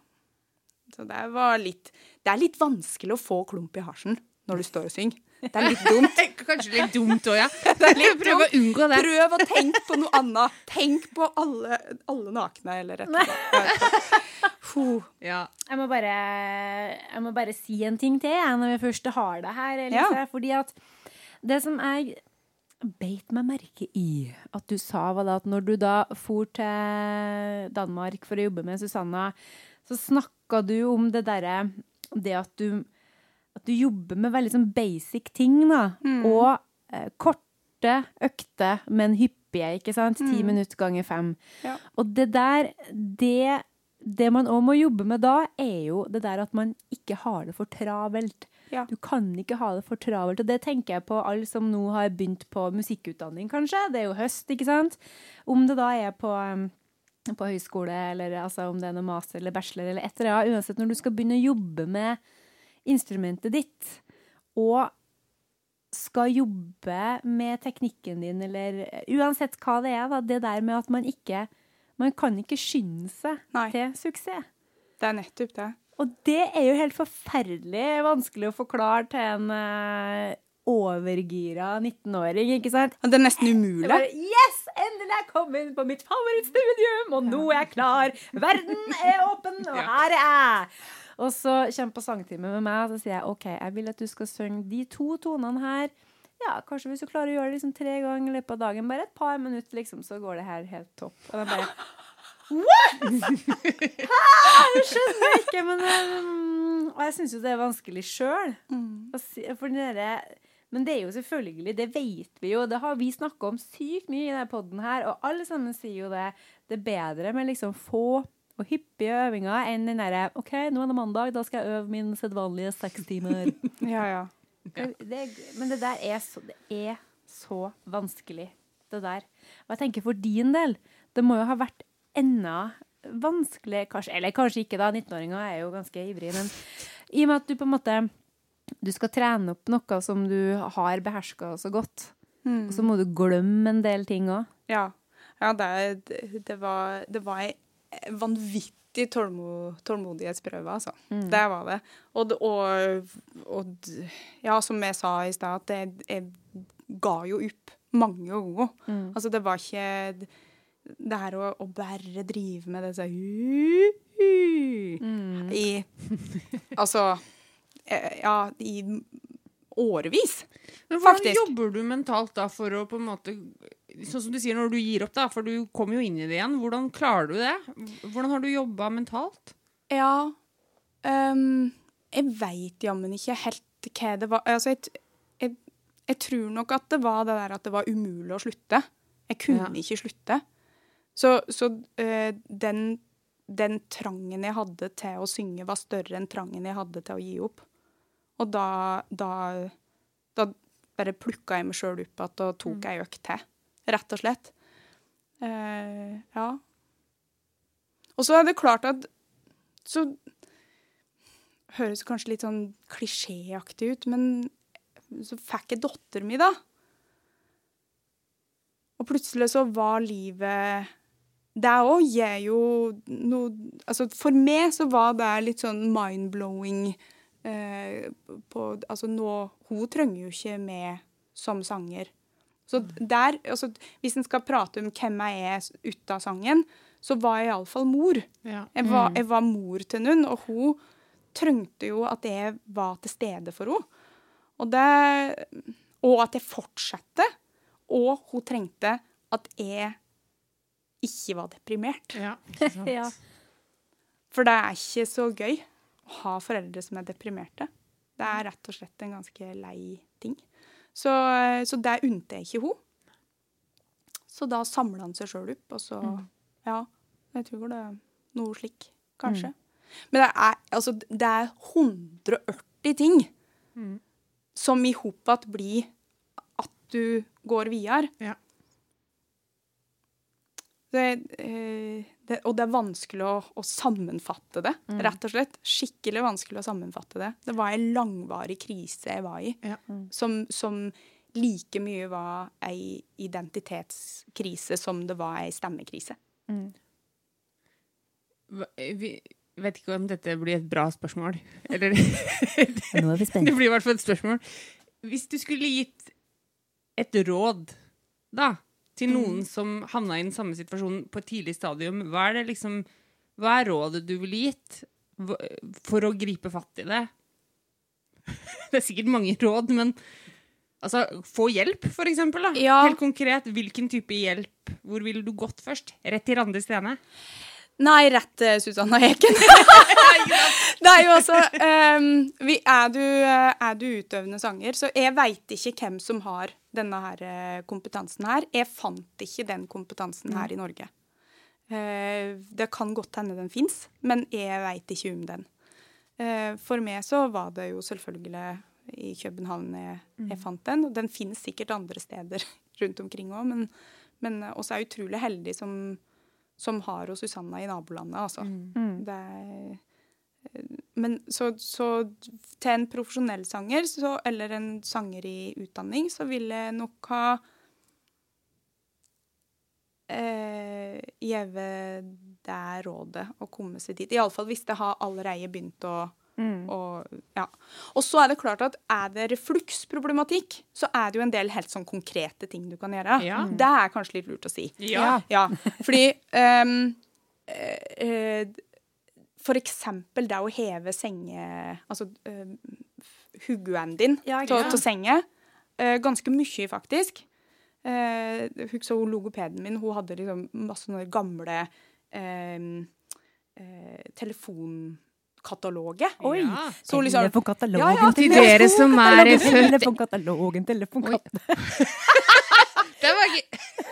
Så det var litt Det er litt vanskelig å få klump i halsen når du står og synger. Det er litt dumt. Kanskje litt dumt òg, ja. Er Prøv å unngå det. Prøv å tenke på noe annet. Tenk på alle, alle nakne eller rett og slett. Puh. Ja. Jeg må, bare, jeg må bare si en ting til jeg, når vi først har det her. Elise, Fordi at det som jeg beit meg merke i at du sa, da at når du da for til Danmark for å jobbe med Susanna, så snakka du om det derre Det at du, at du jobber med veldig sånn basic ting, da. Og eh, korte økter, men hyppige, ikke sant? Ti minutter ganger fem. Ja. Og det der, det det man òg må jobbe med da, er jo det der at man ikke har det for travelt. Ja. Du kan ikke ha det for travelt. Og det tenker jeg på alle som nå har begynt på musikkutdanning, kanskje. Det er jo høst, ikke sant? Om det da er på, um, på høyskole, eller altså, om det er noe master eller bachelor eller et eller annet. Uansett, når du skal begynne å jobbe med instrumentet ditt, og skal jobbe med teknikken din, eller uansett hva det er, da, det der med at man ikke Man kan ikke skynde seg Nei. til suksess. Det er nettopp det. Og det er jo helt forferdelig vanskelig å forklare til en uh, overgira 19-åring, ikke sant? Det er nesten umulig. bare, yes! Endelig er jeg kommet på mitt favorittstudium, og nå er jeg klar! Verden er åpen, og her er jeg! Og så kommer på sangtime med meg, og så sier jeg OK, jeg vil at du skal synge de to tonene her. Ja, kanskje hvis du klarer å gjøre det liksom tre ganger i løpet av dagen, bare et par minutter, liksom, så går det her helt topp. Og da bare What?! Hæ? Jeg skjønner ikke, men um, Og jeg syns jo det er vanskelig sjøl. Men det er jo selvfølgelig, det vet vi jo. Det har vi snakka om sykt mye i denne poden her, og alle sammen sier jo det. Det er bedre med liksom få og hyppige øvinger enn den derre OK, nå er det mandag, da skal jeg øve min sedvanlige seks timer. Ja, ja. Det, det, men det der er så, det er så vanskelig, det der. Og jeg tenker for din del, det må jo ha vært enda vanskelig, kanskje, eller kanskje ikke da, 19-åringer er jo ganske ivrige, men i og med at du på en måte du skal trene opp noe som du har beherska så godt, og så må du glemme en del ting òg. Ja, ja det, det, var, det var ei vanvittig tålmo, tålmodighetsprøve, altså. Det var det. Og, og, og ja, som jeg sa i stad, at jeg, jeg ga jo opp mange ganger. Altså, det var ikke det her å, å bare drive med det sånn I Altså eh, Ja, i årevis. Men hvordan Faktisk. jobber du mentalt da for å på en måte Sånn som du sier når du gir opp, da, for du kommer jo inn i det igjen. Hvordan klarer du det? Hvordan har du jobba mentalt? Ja um, Jeg veit jammen ikke helt hva det var. Altså, jeg, jeg, jeg tror nok at det var det der at det var umulig å slutte. Jeg kunne Ja. ikke slutte. Så, så uh, den, den trangen jeg hadde til å synge, var større enn trangen jeg hadde til å gi opp. Og da, da, da bare plukka jeg meg sjøl opp igjen og tok ei økt til. Rett og slett. Eh, ja. Og så er det klart at så høres kanskje litt sånn klisjéaktig ut, men så fikk jeg datteren min, da. Og plutselig så var livet Det òg gir jo noe Altså for meg så var det litt sånn mind-blowing eh, på Altså nå Hun trenger jo ikke meg som sanger. Så der Altså hvis en skal prate om hvem jeg er ut av sangen, så var jeg iallfall mor. Ja. Jeg var, jeg var mor til noen, og hun trengte jo at jeg var til stede for henne. Og, det, og at jeg fortsatte. Og hun trengte at jeg ikke var deprimert. Ja, sant? Ja. For det er ikke så gøy å ha foreldre som er deprimerte. Det er rett og slett en ganske lei ting. Så, så det unte jeg ikke henne. Så da samla han seg sjøl opp, og så Ja, jeg tror det er noe slik, kanskje. Men det er, altså, det er 180 ting som i hop igjen blir at du går videre. Ja. Det, eh, det, og det er vanskelig å, å sammenfatte det, rett og slett. Skikkelig vanskelig å sammenfatte det. Det var en langvarig krise jeg var i, Ja. som, som like mye var ei identitetskrise som det var ei stemmekrise. Mm. Vi vet ikke om dette blir et bra spørsmål. Eller Nå er vi Det blir i hvert fall et spørsmål. Hvis du skulle gitt et råd, da, til noen som havna i den samme situasjonen på et tidlig stadium, hva er det liksom Hva er rådet du ville gitt for å gripe fatt i det? Det er sikkert mange råd, men altså, få hjelp, for eksempel. Da. Ja. Helt konkret, hvilken type hjelp? Hvor ville du gått først? Rett til Randi Stene? Nei, rett til Susanna Eken. det er jo også um, vi, er, du, eh, er du utøvende sanger, så jeg veit ikke hvem som har denne her eh, kompetansen her. Jeg fant ikke den kompetansen her i Norge. Uh, det kan godt hende den fins, men jeg veit ikke om den. Uh, for meg så var det jo selvfølgelig i København jeg, jeg fant den, og den finnes sikkert andre steder rundt omkring òg, men, men også er utrolig heldig som som har hos Susanna i nabolandet, altså. Det er, men så, så til en profesjonell sanger, så, eller en sanger i utdanning, så vil jeg nok ha eh, gjeve det rådet å komme seg dit. Iallfall hvis det har allerede begynt å og, ja. og så er det klart at er det refluksproblematikk, så er det jo en del helt sånn konkrete ting du kan gjøre. Ja. Det er kanskje litt lurt å si. Ja. Ja, fordi um, eh, eh, For eksempel det å heve senge... Altså uh, huguen din Ja, til senga. Uh, ganske mye, faktisk. Uh, så logopeden min, hun hadde liksom masse sånne gamle uh, eh, telefonkataloger. Oi! Ja. Så liksom, telefon katalogen Ja, ja, Til dere som er født Telefonkatalogen, telefonkatalogen. Det var gøy.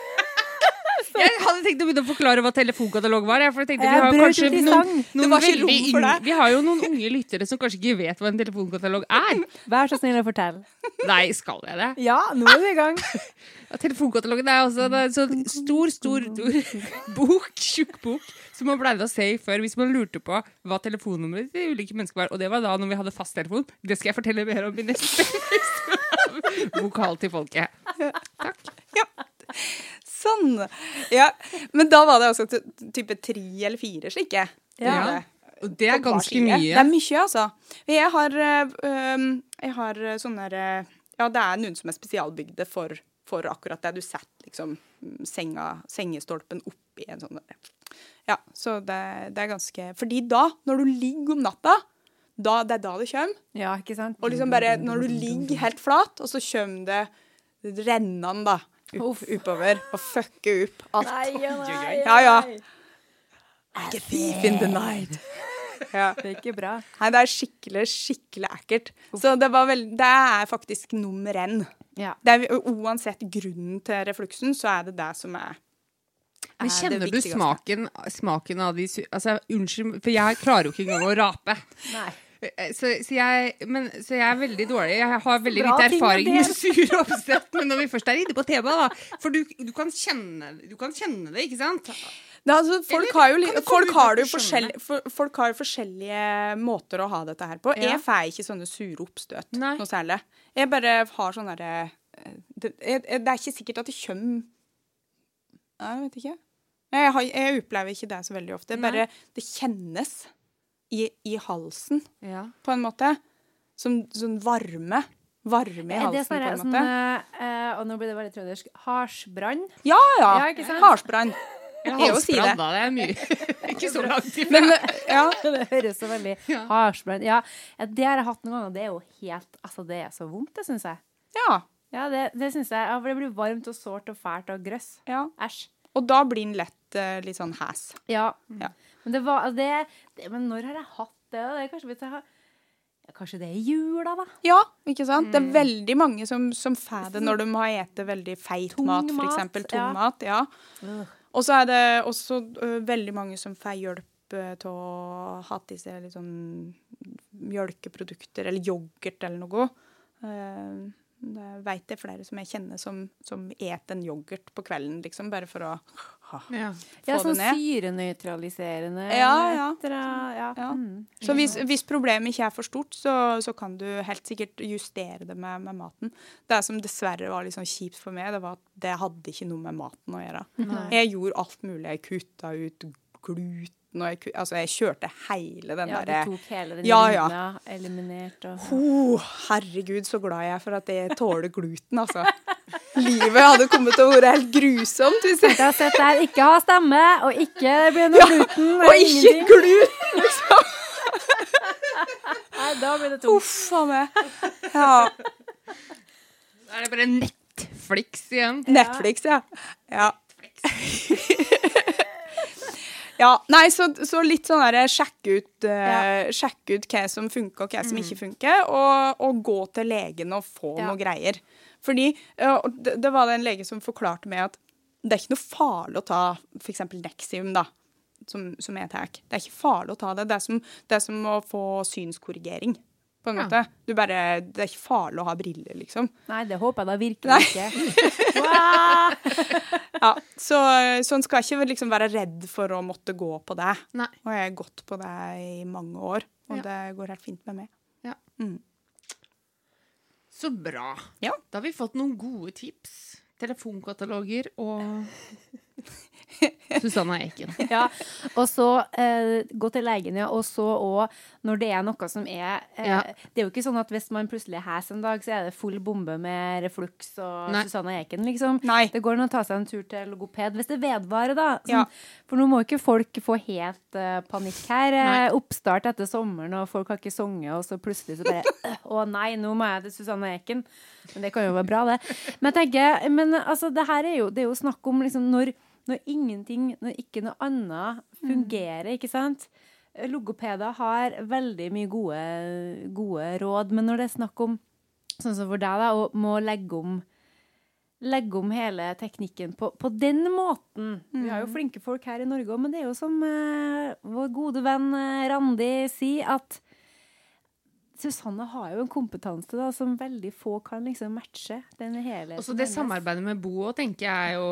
Hadde tenkt å begynne å forklare hva telefonkatalog var. Jeg, for jeg tenkte vi har kanskje noen. Noen veldig. Vi har jo noen unge lyttere som kanskje ikke vet hva en telefonkatalog er. Vær så snill å fortelle. Nei, skal jeg det? Ja, nå er vi i gang. Ja, telefonkatalogen er er en sånn stor, stor, stor bok, tjukk bok, som man pleide å se i før hvis man lurte på hva telefonnummeret til ulike mennesker var. Og det var da når vi hadde fasttelefon. Det skal jeg fortelle mer om i neste. Vokal til folket. Sånn. Ja. Men da var det altså type tre eller fire slike. Ja. Og det er ganske mye. Det er mye, altså. Jeg har, jeg har sånne Ja, det er noen som er spesialbygde for, for akkurat det. Du setter liksom mm, senga, sengestolpen oppi en sånn. Ja, så det, det er ganske Fordi da, når du ligger om natta, da, det er da det kommer. Ja, ikke sant? Og liksom bare når du ligger helt flat, og så kommer det rennende da, opp, oppover og fucke opp alt. Nei, ja, nei, Ja, ja. A thief in the night. Ja. Det er ikke bra. Nei, det er skikkelig, skikkelig ekkelt. Så det, var vel, det er faktisk nummer én. Ja. Det er, uansett grunnen til refluksen, så er det det som er, Men er men kjenner du smaken, smaken av de Altså, unnskyld, for jeg klarer jo ikke engang å rape. Nei. Eh, Så, så, jeg, men, så jeg er veldig dårlig. Jeg har veldig Bra lite erfaring med sur oppsett. Men når vi først er inne på temaet, da For du, du, kan kjenne, du kan kjenne det, ikke sant? Det, er altså, folk, Eller har jo, få folk, har at jo for, folk har jo forskjellige måter å ha dette her på. Ja. Jeg får ikke sånne sure oppstøt Nei. noe særlig. Jeg bare har sånn derre det, jeg- det er ikke sikkert at det kommer Jeg vet ikke. Jeg, har, jeg opplever ikke det så veldig ofte. Bare det kjennes i, i halsen, Ja. på en måte. Som sånn varme. Varme i Er halsen, sånn, på en sånn måte. eh, Og nå blir det veldig trøndersk. Harsbrann? Ja, ja. Ja. Harsbrann. Vil halsbrann, da. Det er mye. ikke så langt ifra. Ja. Det høres så veldig Ja. harsbrann Ja, ja, det har jeg hatt noen ganger. Det er jo helt Altså, det er så vondt, det syns jeg. ja. Ja, det, det syns jeg. For det blir varmt og sårt og fælt og grøss. ja. Æsj. Og da blir den lett uh, litt sånn hæs. Ja. Ja. Men det var det, det Men når har jeg hatt det? det kanskje, jeg har, ja, kanskje det er i jula, da? Ja, ikke sant? Det er veldig mange som, som får det når de har spist veldig feit Tung mat, f.eks. Tung ja. mat. Ja. Og så er det også uh, veldig mange som får hjelp til å ha i seg litt sånn mjølkeprodukter eller yoghurt eller noe. Eh, Det veit det er flere som jeg kjenner som, som et en yoghurt på kvelden, liksom, bare for å ha, Ja. Ja, få sånn det ned. syrenøytraliserende Ja, ja. etter, ja. Ja. Mm. Så hvis, hvis problemet ikke er for stort, så, så kan du helt sikkert justere det med, med maten. Det som dessverre var sånn kjipt for meg, det var at det hadde ikke noe med maten å gjøre. Nei. Jeg gjorde alt mulig. Jeg kutta ut gluten, og jeg, altså jeg kjørte hele den Ja, du tok hele den Ja, ja. Eliminert og oh, Herregud, så glad jeg er for at jeg tåler gluten, altså. Livet hadde kommet til å være helt grusomt hvis jeg har sett der ikke ha stemme, og ikke blir noe gluten. Og ikke gluten! Liksom. Nei, da blir det tungt. Uff a meg. Ja. Da er det bare Netflix igjen. Netflix, ja. Ja. Ja nei, så, så litt sånn derre sjekke ut, ja. sjekke ut hva som funker og hva som ikke funker, og, og gå til legen og få Ja. noe greier. Fordi uh, det, det var det en lege som forklarte meg at det er ikke noe farlig å ta f.eks. Nexium, da. Som, som jeg tar. Det er ikke farlig å ta det. Det er som, det er som å få synskorrigering. På en Ja. måte. Du bare, det er ikke farlig å ha briller, liksom. Nei, det håper jeg da virkelig ikke. Wow! Ja, så, så en skal ikke liksom være redd for å måtte gå på det. Nei. Og jeg har gått på det i mange år, og Ja. det går helt fint med meg. Ja. Mm. Så bra. Ja. Da har vi fått noen gode tips. Telefonkataloger og Susanna Eiken. Ja, og så eh, gå til legen, ja. Og så òg når det er noe som er eh, Ja. Det er jo ikke sånn at hvis man plutselig er hes en dag, så er det full bombe med refluks og Nei. Susanne Eiken, liksom. Nei. Det går an å ta seg en tur til logoped hvis det vedvarer, da. Sånn, Ja. For nå må ikke folk få helt eh, panikk her. Nei. Eh, oppstart etter sommeren, og folk har ikke sunget, og så plutselig så bare «Øh, Å nei, nå må jeg til Susanne Eken. Men det kan jo være bra, det. Men jeg tenker, men altså, det her er jo, det er jo snakk om liksom når, når ingenting, når ikke noe annet fungerer, ikke sant? Logopeder har veldig mye gode, gode råd, men når det er snakk om, sånn som for deg, da, å må legge om legge om hele teknikken på, på den måten. Vi har jo flinke folk her i Norge òg, men det er jo som eh, vår gode venn eh, Randi sier, at Susanne har jo en kompetanse da, som veldig få kan liksom matche. Den helheten Også det hennes. samarbeidet med Bo òg, tenker jeg jo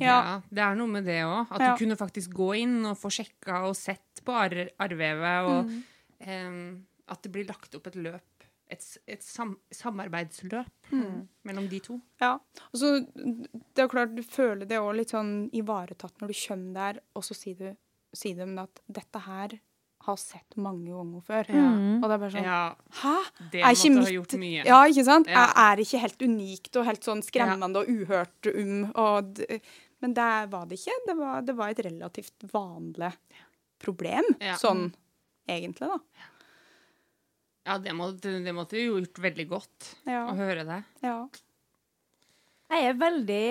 ja. Ja. Det er noe med det òg. At Ja. du kunne faktisk gå inn og få sjekka og sett på ar arrvevet, og Mm. um, at det blir lagt opp et løp. Et, et sam samarbeidsløp Mm. mellom de to. Ja. Og så, det er klart, du føler det òg litt sånn ivaretatt når du kommer der, og så sier du sier de at dette her har sett mange ganger før. Ja. Og det er bare sånn Ja, Hæ? det Er ikke måtte ha gjort mye. Ja, ikke sant? Ja. Er, er ikke helt unikt og helt sånn skremmende og uhørt um. Og d men det var det ikke. Det var, det var et relativt vanlig problem, Ja. sånn egentlig, da. Ja, det måtte, det måtte jo gjort veldig godt Ja. å høre det. ja. Jeg er veldig,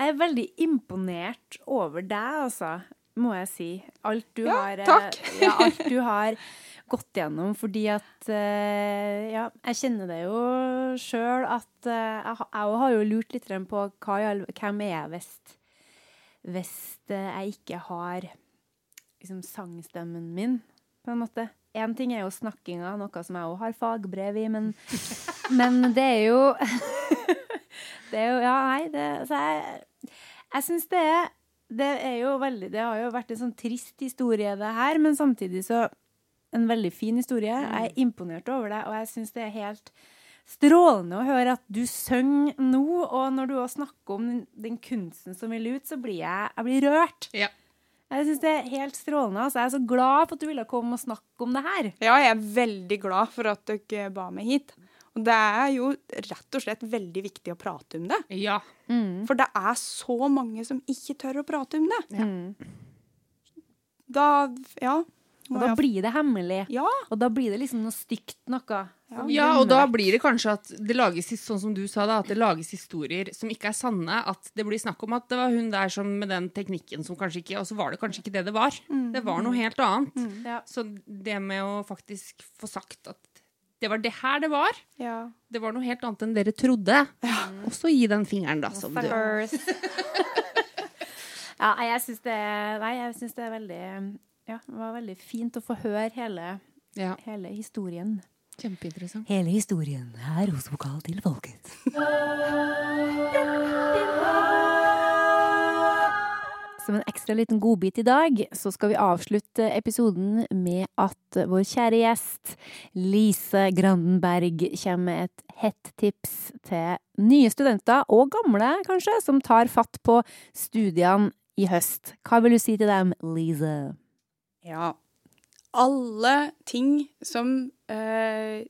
jeg er veldig imponert over deg, altså, må jeg si. Alt du Ja, har eh, takk. Ja, alt du har gått gjennom, fordi at eh, Ja, jeg kjenner det jo sjøl at eh, Jeg òg har jo lurt litt på hva, jeg, hvem er jeg hvis, hvis jeg ikke har liksom sangstemmen min, på en måte. Én ting er jo snakkinga, noe som jeg òg har fagbrev i, men, men det er jo Det er jo Ja, nei, det Så jeg, jeg syns det er Det er jo veldig Det har jo vært en sånn trist historie, det her, men samtidig så en veldig fin historie. Jeg er imponert over det, og jeg syns det er helt strålende å høre at du synger nå. Og når du også snakker om den, den kunsten som vil ut, så blir jeg, jeg blir rørt. Ja. Jeg syns det er helt strålende. Altså. Jeg er så glad for at du ville komme og snakke om det her. ja, jeg er veldig glad for at dere ba meg hit. Og det er jo rett og slett veldig viktig å prate om det. Ja. For det er så mange som ikke tør å prate om det. Ja. Da Ja. Og da blir det hemmelig. Ja. Og da blir det liksom noe stygt noe. Ja, og da blir det kanskje at det lages sånn som du sa da, at det lages historier som ikke er sanne. At det blir snakk om at det var hun der som med den teknikken som kanskje ikke Og så var det kanskje ikke det det var. Det var noe helt annet. Ja. Så det med å faktisk få sagt at det var det her det var, ja. det var noe helt annet enn dere trodde. Og så gi den fingeren, da, som du ja, jeg syns det, nei, jeg synes det er veldig Ja, det var veldig fint å få høre hele, ja. hele historien. Kjempeinteressant. Hele historien her hos Vokal til folket. Som en ekstra liten godbit i dag, så skal vi avslutte episoden med at vår kjære gjest Lise Grandenberg kommer med et hett tips til nye studenter, og gamle kanskje, som tar fatt på studiene i høst. Hva vil du si til dem, Lise? Ja. Alle ting som, eh,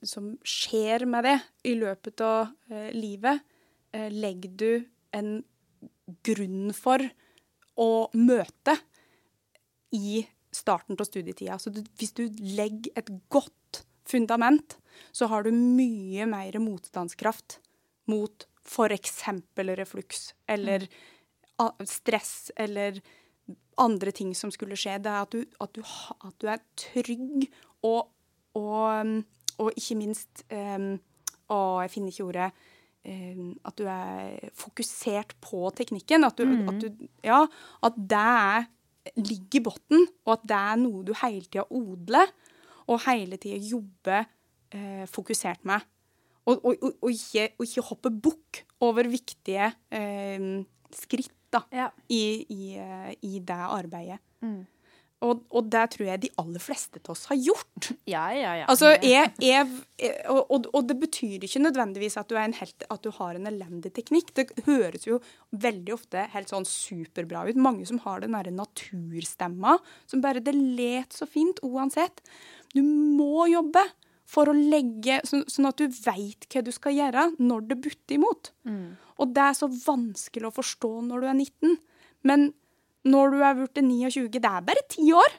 som skjer med det i løpet av eh, livet, eh, legger du en grunn for å møte i starten av studietida. Så du, hvis du legger et godt fundament, så har du mye mer motstandskraft mot f.eks. refluks eller a- stress eller andre ting som skulle skje. Det er at du, at du, at du er trygg og, og, og ikke minst um, Å, jeg finner ikke ordet. At du er fokusert på teknikken. At, du, at, du, ja, at det er, ligger i bunnen, og at det er noe du hele tida odler og hele tida jobber eh, fokusert med. Og, og, og, og, ikke, ikke hoppe bukk over viktige eh, skritt da, Ja. i, i, eh, i det arbeidet. Og, og det tror jeg de aller fleste av oss har gjort. Ja, ja, ja. Altså, jeg, jeg, og, og, det betyr ikke nødvendigvis at du, er en helt, at du har en elendig teknikk. Det høres jo veldig ofte helt sånn superbra ut. Mange som har den derre naturstemma som bare Det let så fint uansett. Du må jobbe for å legge Sånn, sånn at du veit hva du skal gjøre når det butter imot. Og det er så vanskelig å forstå når du er 19. Men når du er blitt 29, det er bare ti år.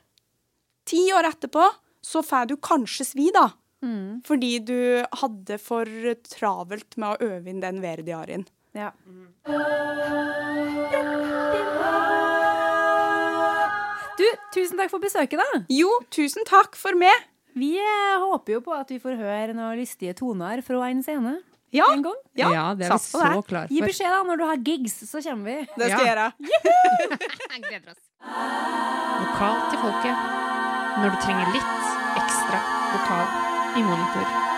Ti år etterpå så får du kanskje svi, da. Fordi du hadde for travelt med å øve inn den værdiarien. Ja. Du, tusen takk for besøket, da. Jo, tusen takk for meg. Vi eh, håper jo på at vi får høre noen lystige toner fra en scene Ja, en gang. ja, Ja, det er vi så det. så for. Gi beskjed da når du har gigs, så kommer vi. Det skal jeg gjøre. Gleder oss. Vokal til folket. Når du trenger litt ekstra vokal i monitor.